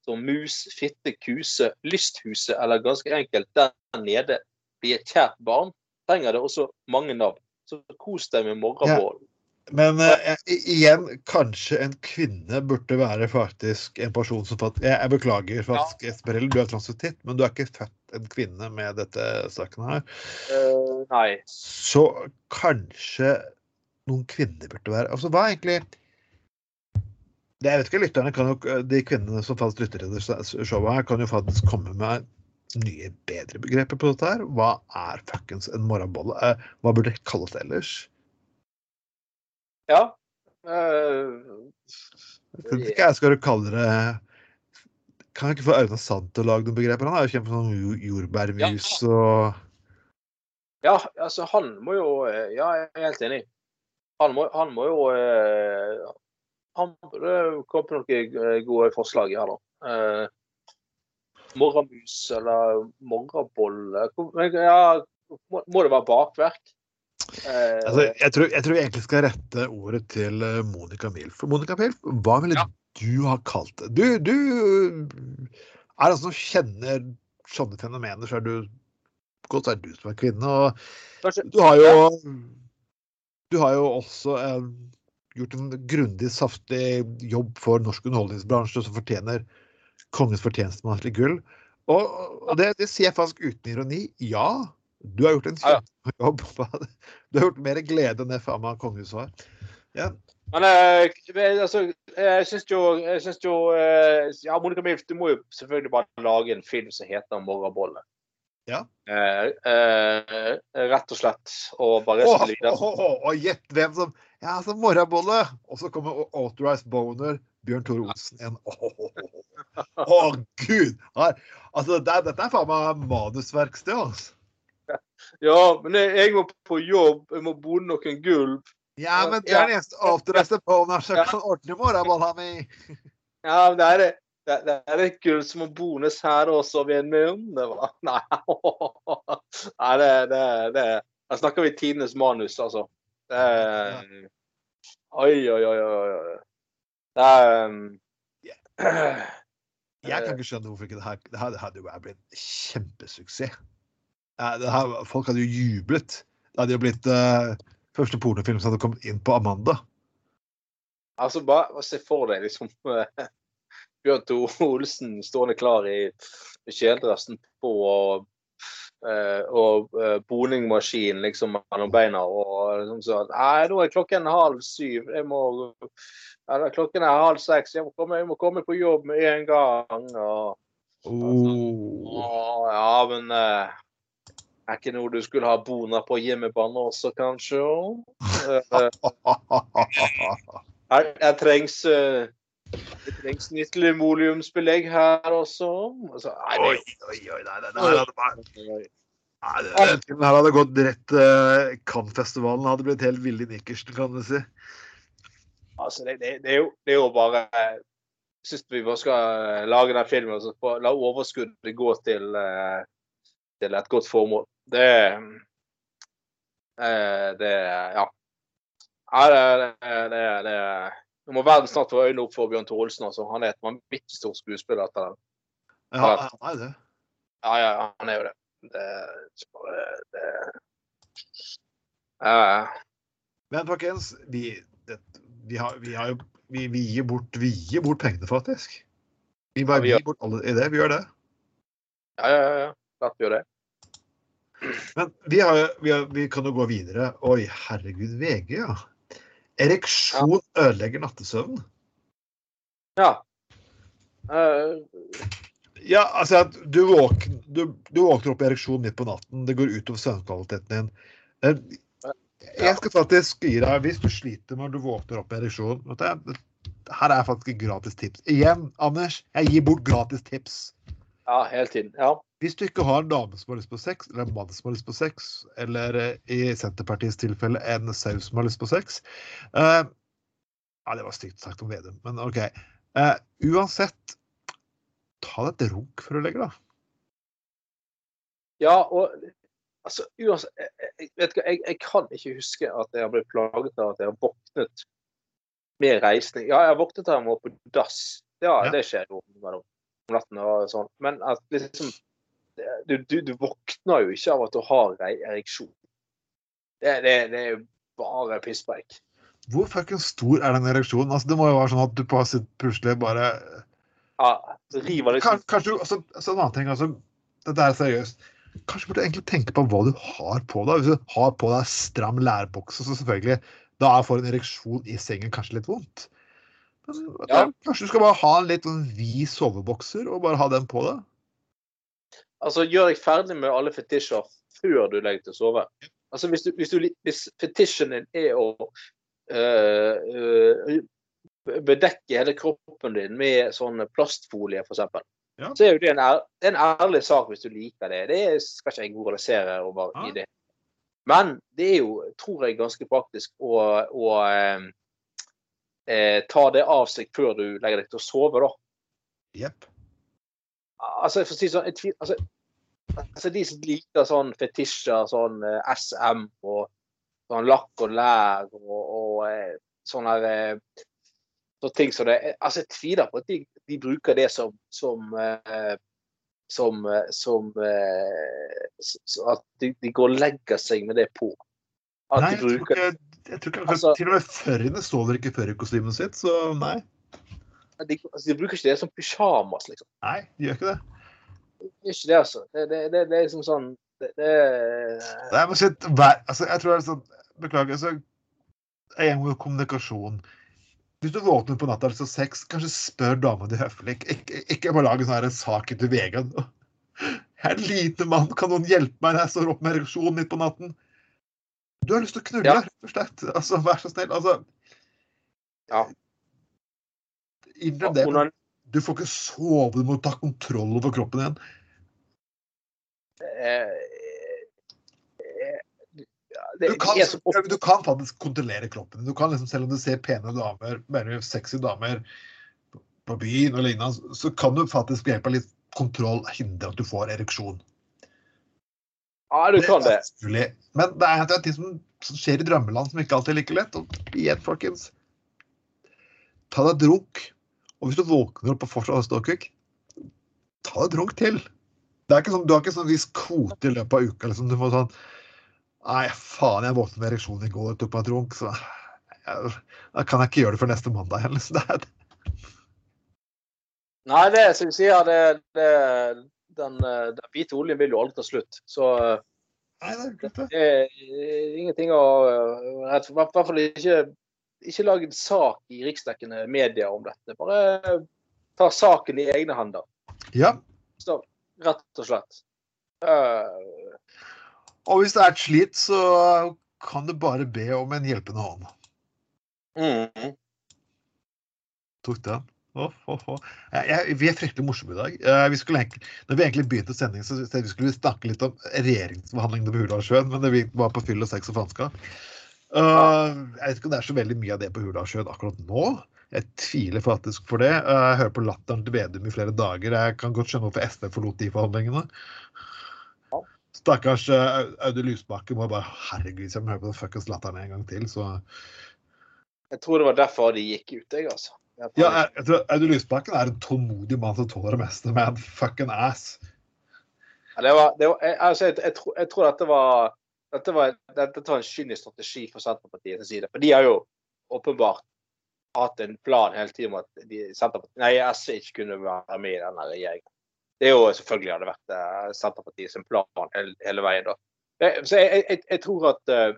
S2: som mus, fitte, kuse, lysthuse eller ganske enkelt der nede blir et kjært barn, trenger det også mange navn. Så kos deg med morgenbollen.
S1: Men eh, igjen, kanskje en kvinne burde være faktisk en person som. Jeg, jeg beklager, faktisk, Esmerel, du er transvestitt, men du er ikke født en kvinne med dette saken her.
S2: Uh, nei.
S1: Så kanskje noen kvinner burde være Altså, hva er egentlig Jeg vet ikke, lytterne kan jo, De kvinnene som faktisk lytter til showet her, kan jo faktisk komme med nye, bedre begreper på dette her. Hva er fuckings en morgenbolle? Eh, Hva burde det kalles ellers?
S2: Ja. Uh,
S1: Jeg vet ikke jeg skal kalle det Kan jeg ikke få Aune Sand til å lage noen begreper? Han er jo kjent for sånn jo- jordbærmus og
S2: ja, altså han må jo eh, Ja, jeg er helt enig. Han må, han må jo Han burde kommet med noen eh, gode forslag her, da. Eh, morramus eller morrabolle Ja, må, må det være bakverk?
S1: Eh, altså, jeg, tror, jeg tror jeg egentlig skal rette ordet til Monica Milf. Monica Milf, hva ville ja. du ha kalt det? Du, du er altså som kjenner sånne fenomener, så er du godt så er du som er kvinne. Og du har jo Du har jo også eh, gjort en grundig, saftig jobb for norsk underholdningsbransje som fortjener kongens fortjenstmannslige gull. Og, og det, det, sier jeg faktisk uten ironi. Ja, du har gjort en kjempejobb. Du har gjort mer glede enn det faen meg kongehuset har. Ja.
S2: Men eh, altså, jeg syns jo, jeg synes jo eh, Ja, Monica Milf, du må jo selvfølgelig bare lage en film som heter 'Morrabolle'.
S1: Ja.
S2: Eh, eh, rett og slett. Og bare
S1: oh, oh, Og gjett hvem som Ja, altså morrabolle! Og så kommer Authorized Boner, Bjørn Tore Olsen igjen. Å, oh, gud! Altså, det, dette er faen meg manusverksted, altså.
S2: Ja, men jeg må på jobb, jeg må bo noen gulv.
S1: Ja, men det er den eneste Authorized Boner som kan ordne morrabolla mi.
S2: Ja, men det er det det, det er et gull som må bones her også ved en om Det Nei, Nei det, det, det Her snakker vi tidenes manus, altså. Det, oi, oi, oi, oi. Det er um,
S1: Jeg kan ikke skjønne hvorfor ikke det her Det, her, hadde jo blitt en kjempesuksess. Her, folk hadde jo jublet. Det hadde jo blitt uh, første pornofilm som hadde kommet inn på Amanda.
S2: Altså, bare se for deg liksom Bjørn Tore Olsen stående klar i kjeledressen på og, og uh, boningmaskin liksom mellom beina og liksom så Nei, nå er klokken halv syv. Jeg må eller, Klokken er halv seks. Jeg må komme, jeg må komme på jobb med en gang. Og,
S1: oh.
S2: og, ja, men uh, er ikke noe du skulle ha boner på hjemmebane også, kanskje? Her, her trengs uh, det trengs nytt limoleumsbelegg her også. Altså,
S1: nei. Oi, oi, oi. Nei, nei, nei, nei, nei. Her hadde gått rett uh, Cannes-festivalen hadde blitt helt Vilde i nikkersen, kan du si.
S2: Altså, det, det, det, er jo, det, er jo, bare Jeg syns vi bare skal lage den filmen og altså, la overskuddet gå til, uh, til et godt formål. Det uh, Det Ja. ja det, det, det, nå må verden snart få øynene opp for Bjørn Tore Olsen. Altså. Han er et vanvittig stort skuespiller. etter den.
S1: Ja, han er det.
S2: Ja, ja, han er jo det. Det, det, det uh.
S1: Men folkens, vi, det, vi, har, vi, har jo, vi, vi, gir bort, vi gir bort pengene, faktisk. Vi bare ja, gir bort alle i det. Vi gjør det.
S2: Ja, ja, ja. Klart vi gjør det.
S1: Men vi, har, har, vi, kan jo gå videre. Oi, herregud, VG, ja. Ereksjon ja. ødelegger nattesøvnen.
S2: Ja. Uh...
S1: Ja, altså at du, våkner, du, du våkner opp i ereksjon midt på natten. Det går utover søvnkvaliteten din. Eh, jeg skal faktisk gi deg, hvis du sliter med at du våkner opp i ereksjon Her er faktisk gratis tips. Igjen, Anders, jeg gir bort gratis tips.
S2: Ja, hele tiden. Ja.
S1: Hvis du ikke har en dame som har lyst på sex, eller en mann som har lyst på sex, eller eh, i Senterpartiets tilfelle en sau som har lyst på sex uh, Ja, det var stygt sagt om Vedum, men OK. Uh, uansett, ta deg et runk før du legger deg.
S2: Ja, og altså uansett jeg, vet ikke, jeg, jeg, kan ikke huske at jeg har blitt plaget av at jeg har våknet med reisning. Ja, jeg har våknet av å gå på dass. Ja, ja, det skjer jo om natten og sånn. Men at liksom du, du, du, våkner jo ikke av at du har ereksjon. Det, det, det er jo bare pisspreik.
S1: Hvor fuckings stor er den ereksjonen? Altså, det må jo være sånn at du plutselig bare
S2: Ja, river liksom
S1: Kanskje du altså, altså, en annen ting, altså, Dette er seriøst. Kanskje burde du egentlig tenke på hva du har på deg. Hvis du har på deg stram lærbukse, så selvfølgelig da får en ereksjon i sengen kanskje litt vondt. Ja. Kanskje du skal bare ha en litt sånn vid sovebokser og bare ha den på deg?
S2: Altså, gjør deg ferdig med alle fetisjer før du legger til å sove. Altså, hvis, du, hvis, du, hvis fetisjen din er å øh, øh, bedekke hele kroppen din med sånn plastfolie, f.eks., ja. så er jo det en, ær, det er en, ærlig sak hvis du liker det. Det skal ikke jeg moralisere over ja. i det. Men det er jo, tror jeg, ganske praktisk å, å eh, eh, ta det av seg før du legger deg til å sove, da.
S1: Jepp.
S2: Altså, for å si sånn, jeg tvil, altså, altså, De som liker sånn fetisjer, sånn eh, SM og sånn lakk og lær og, og eh, sånne eh, så ting som det Altså, jeg tviler på at de, de bruker det som som, eh, som, eh, som eh, At de, de går og legger seg med det på.
S1: Nei,
S2: de
S1: jeg tror ikke, jeg tror ikke
S2: Altså-
S1: Til og med føriene står der ikke i furrykostymet sitt, så nei.
S2: de, altså, de bruker ikke det som pysjamas, liksom.
S1: Nei, de gjør ikke det.
S2: Det er ikke det, altså. Det, det, det, det er liksom sånn det, det,
S1: Nei, men shit, vær, altså, jeg tror det er sånn Beklager. altså, En med kommunikasjon. Hvis du våkner på natta altså sex, kanskje spør dama di høflig. Ikke, ikke bare lag en sånn sak til VG. Jeg er en liten mann, kan noen hjelpe meg når jeg står opp med ereksjonen midt på natten? Du har lyst til å knulle,
S2: Ja.
S1: rett og slett. Altså, vær så snill. Altså
S2: Ja.
S1: Innrøm det.
S2: Onan-
S1: Du får ikke sove, du må ta kontroll over kroppen igjen.
S2: eh, eh,
S1: Du kan,
S2: så ofte
S1: du kan faktisk kontrollere kroppen. Du kan liksom, Selv om du ser pene damer, veldig sexy damer på- på byen og lignende, så kan du faktisk ved hjelp av litt kontroll hindre at du får ereksjon.
S2: Ja, du kan
S1: Det
S2: det.
S1: Men det er en ting som, som skjer i drømmeland som ikke alltid er like lett. Og igjen, folkens, ta deg et runk. Og hvis du våkner opp og fortsatt har ståkuk, ta deg et runk til. Det er ikke sånn, du har ikke sånn viss kvote i løpet av uka. Liksom. Du får sånn Nei, faen, jeg våknet med ereksjon i går og tok meg et runk, så jeg, da kan jeg ikke gjøre det før neste mandag. Liksom. Det er,
S2: Nei, det som du sier, det, det, den, eh, den hvite oljen vil jo aldri ta slutt. Så eh,
S1: nei, det er det.
S2: er ingenting å være. I hvert fall ikke, ikke lage en sak i riksdekkende medier om dette. Bare ta saken i egne hender,
S1: Ja.
S2: så, rett og slett. Uh,
S1: Og hvis det er et slit, så kan du bare be om en hjelpende hånd.
S2: mm.
S1: Tok den. Oh, oh. Jeg, jeg, vi er fryktelig morsomme i dag. Eh, vi skulle egentlig, når vi egentlig begynte sendingen, så skulle vi skulle snakke litt om regjeringsbehandlingene på Hurdalssjøen, men det vi var på fyll og sex og faenskap. Uh, jeg vet ikke om det er så veldig mye av det på Hurdalssjøen akkurat nå. Jeg tviler faktisk for det. Uh, jeg hører på latteren til Vedum i flere dager. Jeg kan godt skjønne hvorfor SV forlot de forhandlingene. Stakkars uh, Audun Lysbakken må bare Herregud, jeg må høre på den fuckings latteren en gang til, så
S2: Jeg tror det var derfor de gikk ut, jeg, altså.
S1: Ja, jeg, tror Audun Lysbakken er en tålmodig mann som tåler det meste, med en fucking ass.
S2: Ja, det var, det var, jeg, altså, jeg, jeg, tror, jeg tror dette var dette var, dette var en kynisk strategi fra Senterpartiets side. For de har jo åpenbart hatt en plan hele tiden om at de, nei, SV ikke kunne være med i denne regjeringen. Det er jo selvfølgelig hadde vært Senterpartiet Senterpartiets plan hele, hele veien. da. Eh, Så jeg, jeg, jeg tror at eh,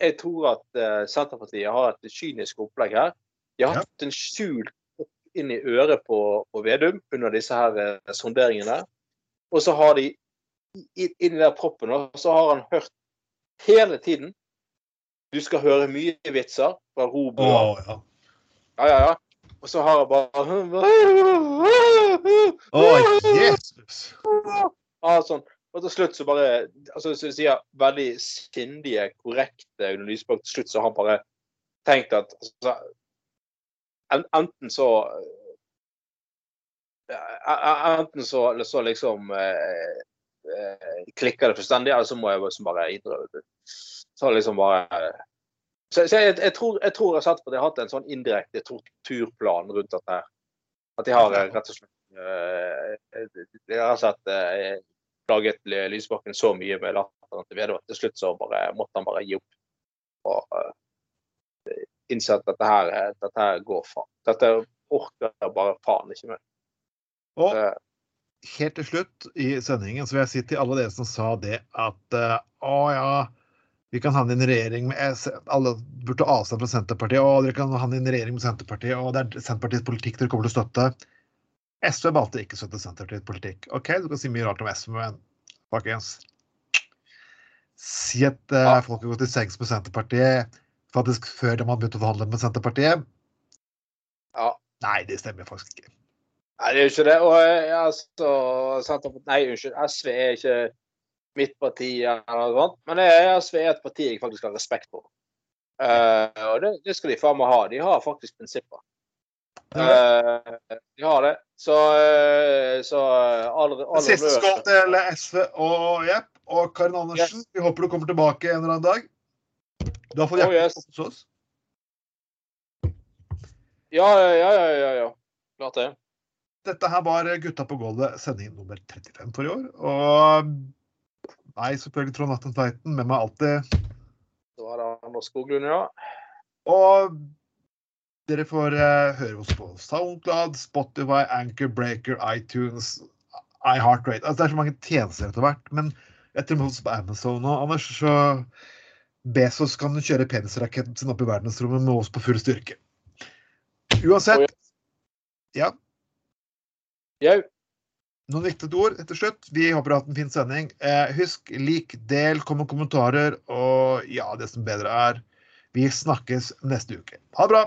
S2: jeg tror at uh, Senterpartiet har et kynisk opplegg her. De har hatt en skjult inn i øret på, på Vedum under disse her eh, sonderingene. Og så har de i- inni der proppen, og så har han hørt hele tiden Du skal høre mye vitser fra Robo.
S1: Oh, ja.
S2: Ja, ja, ja. Og så har han bare
S1: Å, Jesus!
S2: Ja, sånn. Og til slutt så bare altså, så sier veldig sindige, korrekte Audun Lysbakk. til slutt så har han bare tenkt at altså, Enten så eh, Enten så, så liksom eh, eh, klikker det fullstendig, eller så må jeg liksom bare idre. Så liksom bare så, så jeg, jeg, tror, jeg tror jeg har sett på at jeg har hatt en sånn indirekte torturplan rundt dette her. At de har eh, rett og slett De har eh, plaget Lysbakken så mye med latteren til Vedum at til slutt så bare måtte han bare gi opp. Og innse at dette her, eh, dette her går faen. Dette orker jeg bare faen ikke mer.
S1: Og
S2: Eh,
S1: helt til slutt i sendingen så vil jeg si til alle dere som sa det at uh, å ja, vi kan havne i en regjering med Alle burde ta avstand fra Senterpartiet. Å, dere kan havne i en regjering med Senterpartiet. Og det er Senterpartiets politikk dere kommer til å støtte. SV valgte ikke å støtte Senterpartiets politikk. OK, du kan si mye rart om SV, men folkens Si at
S2: uh,
S1: folk har gått i sengs med Senterpartiet faktisk før de hadde begynt å forhandle med Senterpartiet.
S2: Ja.
S1: Nei, det stemmer faktisk ikke.
S2: Nei, det er jo ikke det. Og eh, altså, Senterpartiet Nei, unnskyld. SV er ikke mitt parti, eller noe sånt. Men SV er et parti jeg faktisk har respekt for. Uh, og det, det skal de faen meg ha. De har faktisk prinsipper. Uh, de har det. Så, så aldri, all
S1: Siste skål til SV og Jepp og Karin Andersen. Vi håper du kommer tilbake en eller annen dag. Har fått
S2: Oh, yes.
S1: hos oss.
S2: Ja, ja, ja, ja, ja. Klart det.
S1: Dette her var Gutta på gulvet, sending nummer 35 for i år. Og nei, selvfølgelig Trond Atten Tveiten med meg alltid.
S2: Så var det Anders Skoglund, ja.
S1: Og dere får uh, høre oss på SoundCloud, Spotify, Anchor, Breaker, iTunes, iHeartRate. Altså, det er så mange tjenester etter hvert. Men etter oss på Amazon og Anders, så Bezos kan kjøre penisraketten sin opp i verdensrommet med oss på full styrke. Uansett, ja,
S2: Jau.
S1: noen viktige ord til slutt. Vi håper du har hatt en fin sending. Eh, husk, lik, del, kom med kommentarer, og ja, det som bedre er Vi snakkes neste uke. Ha det bra!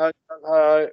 S2: Hei, hei.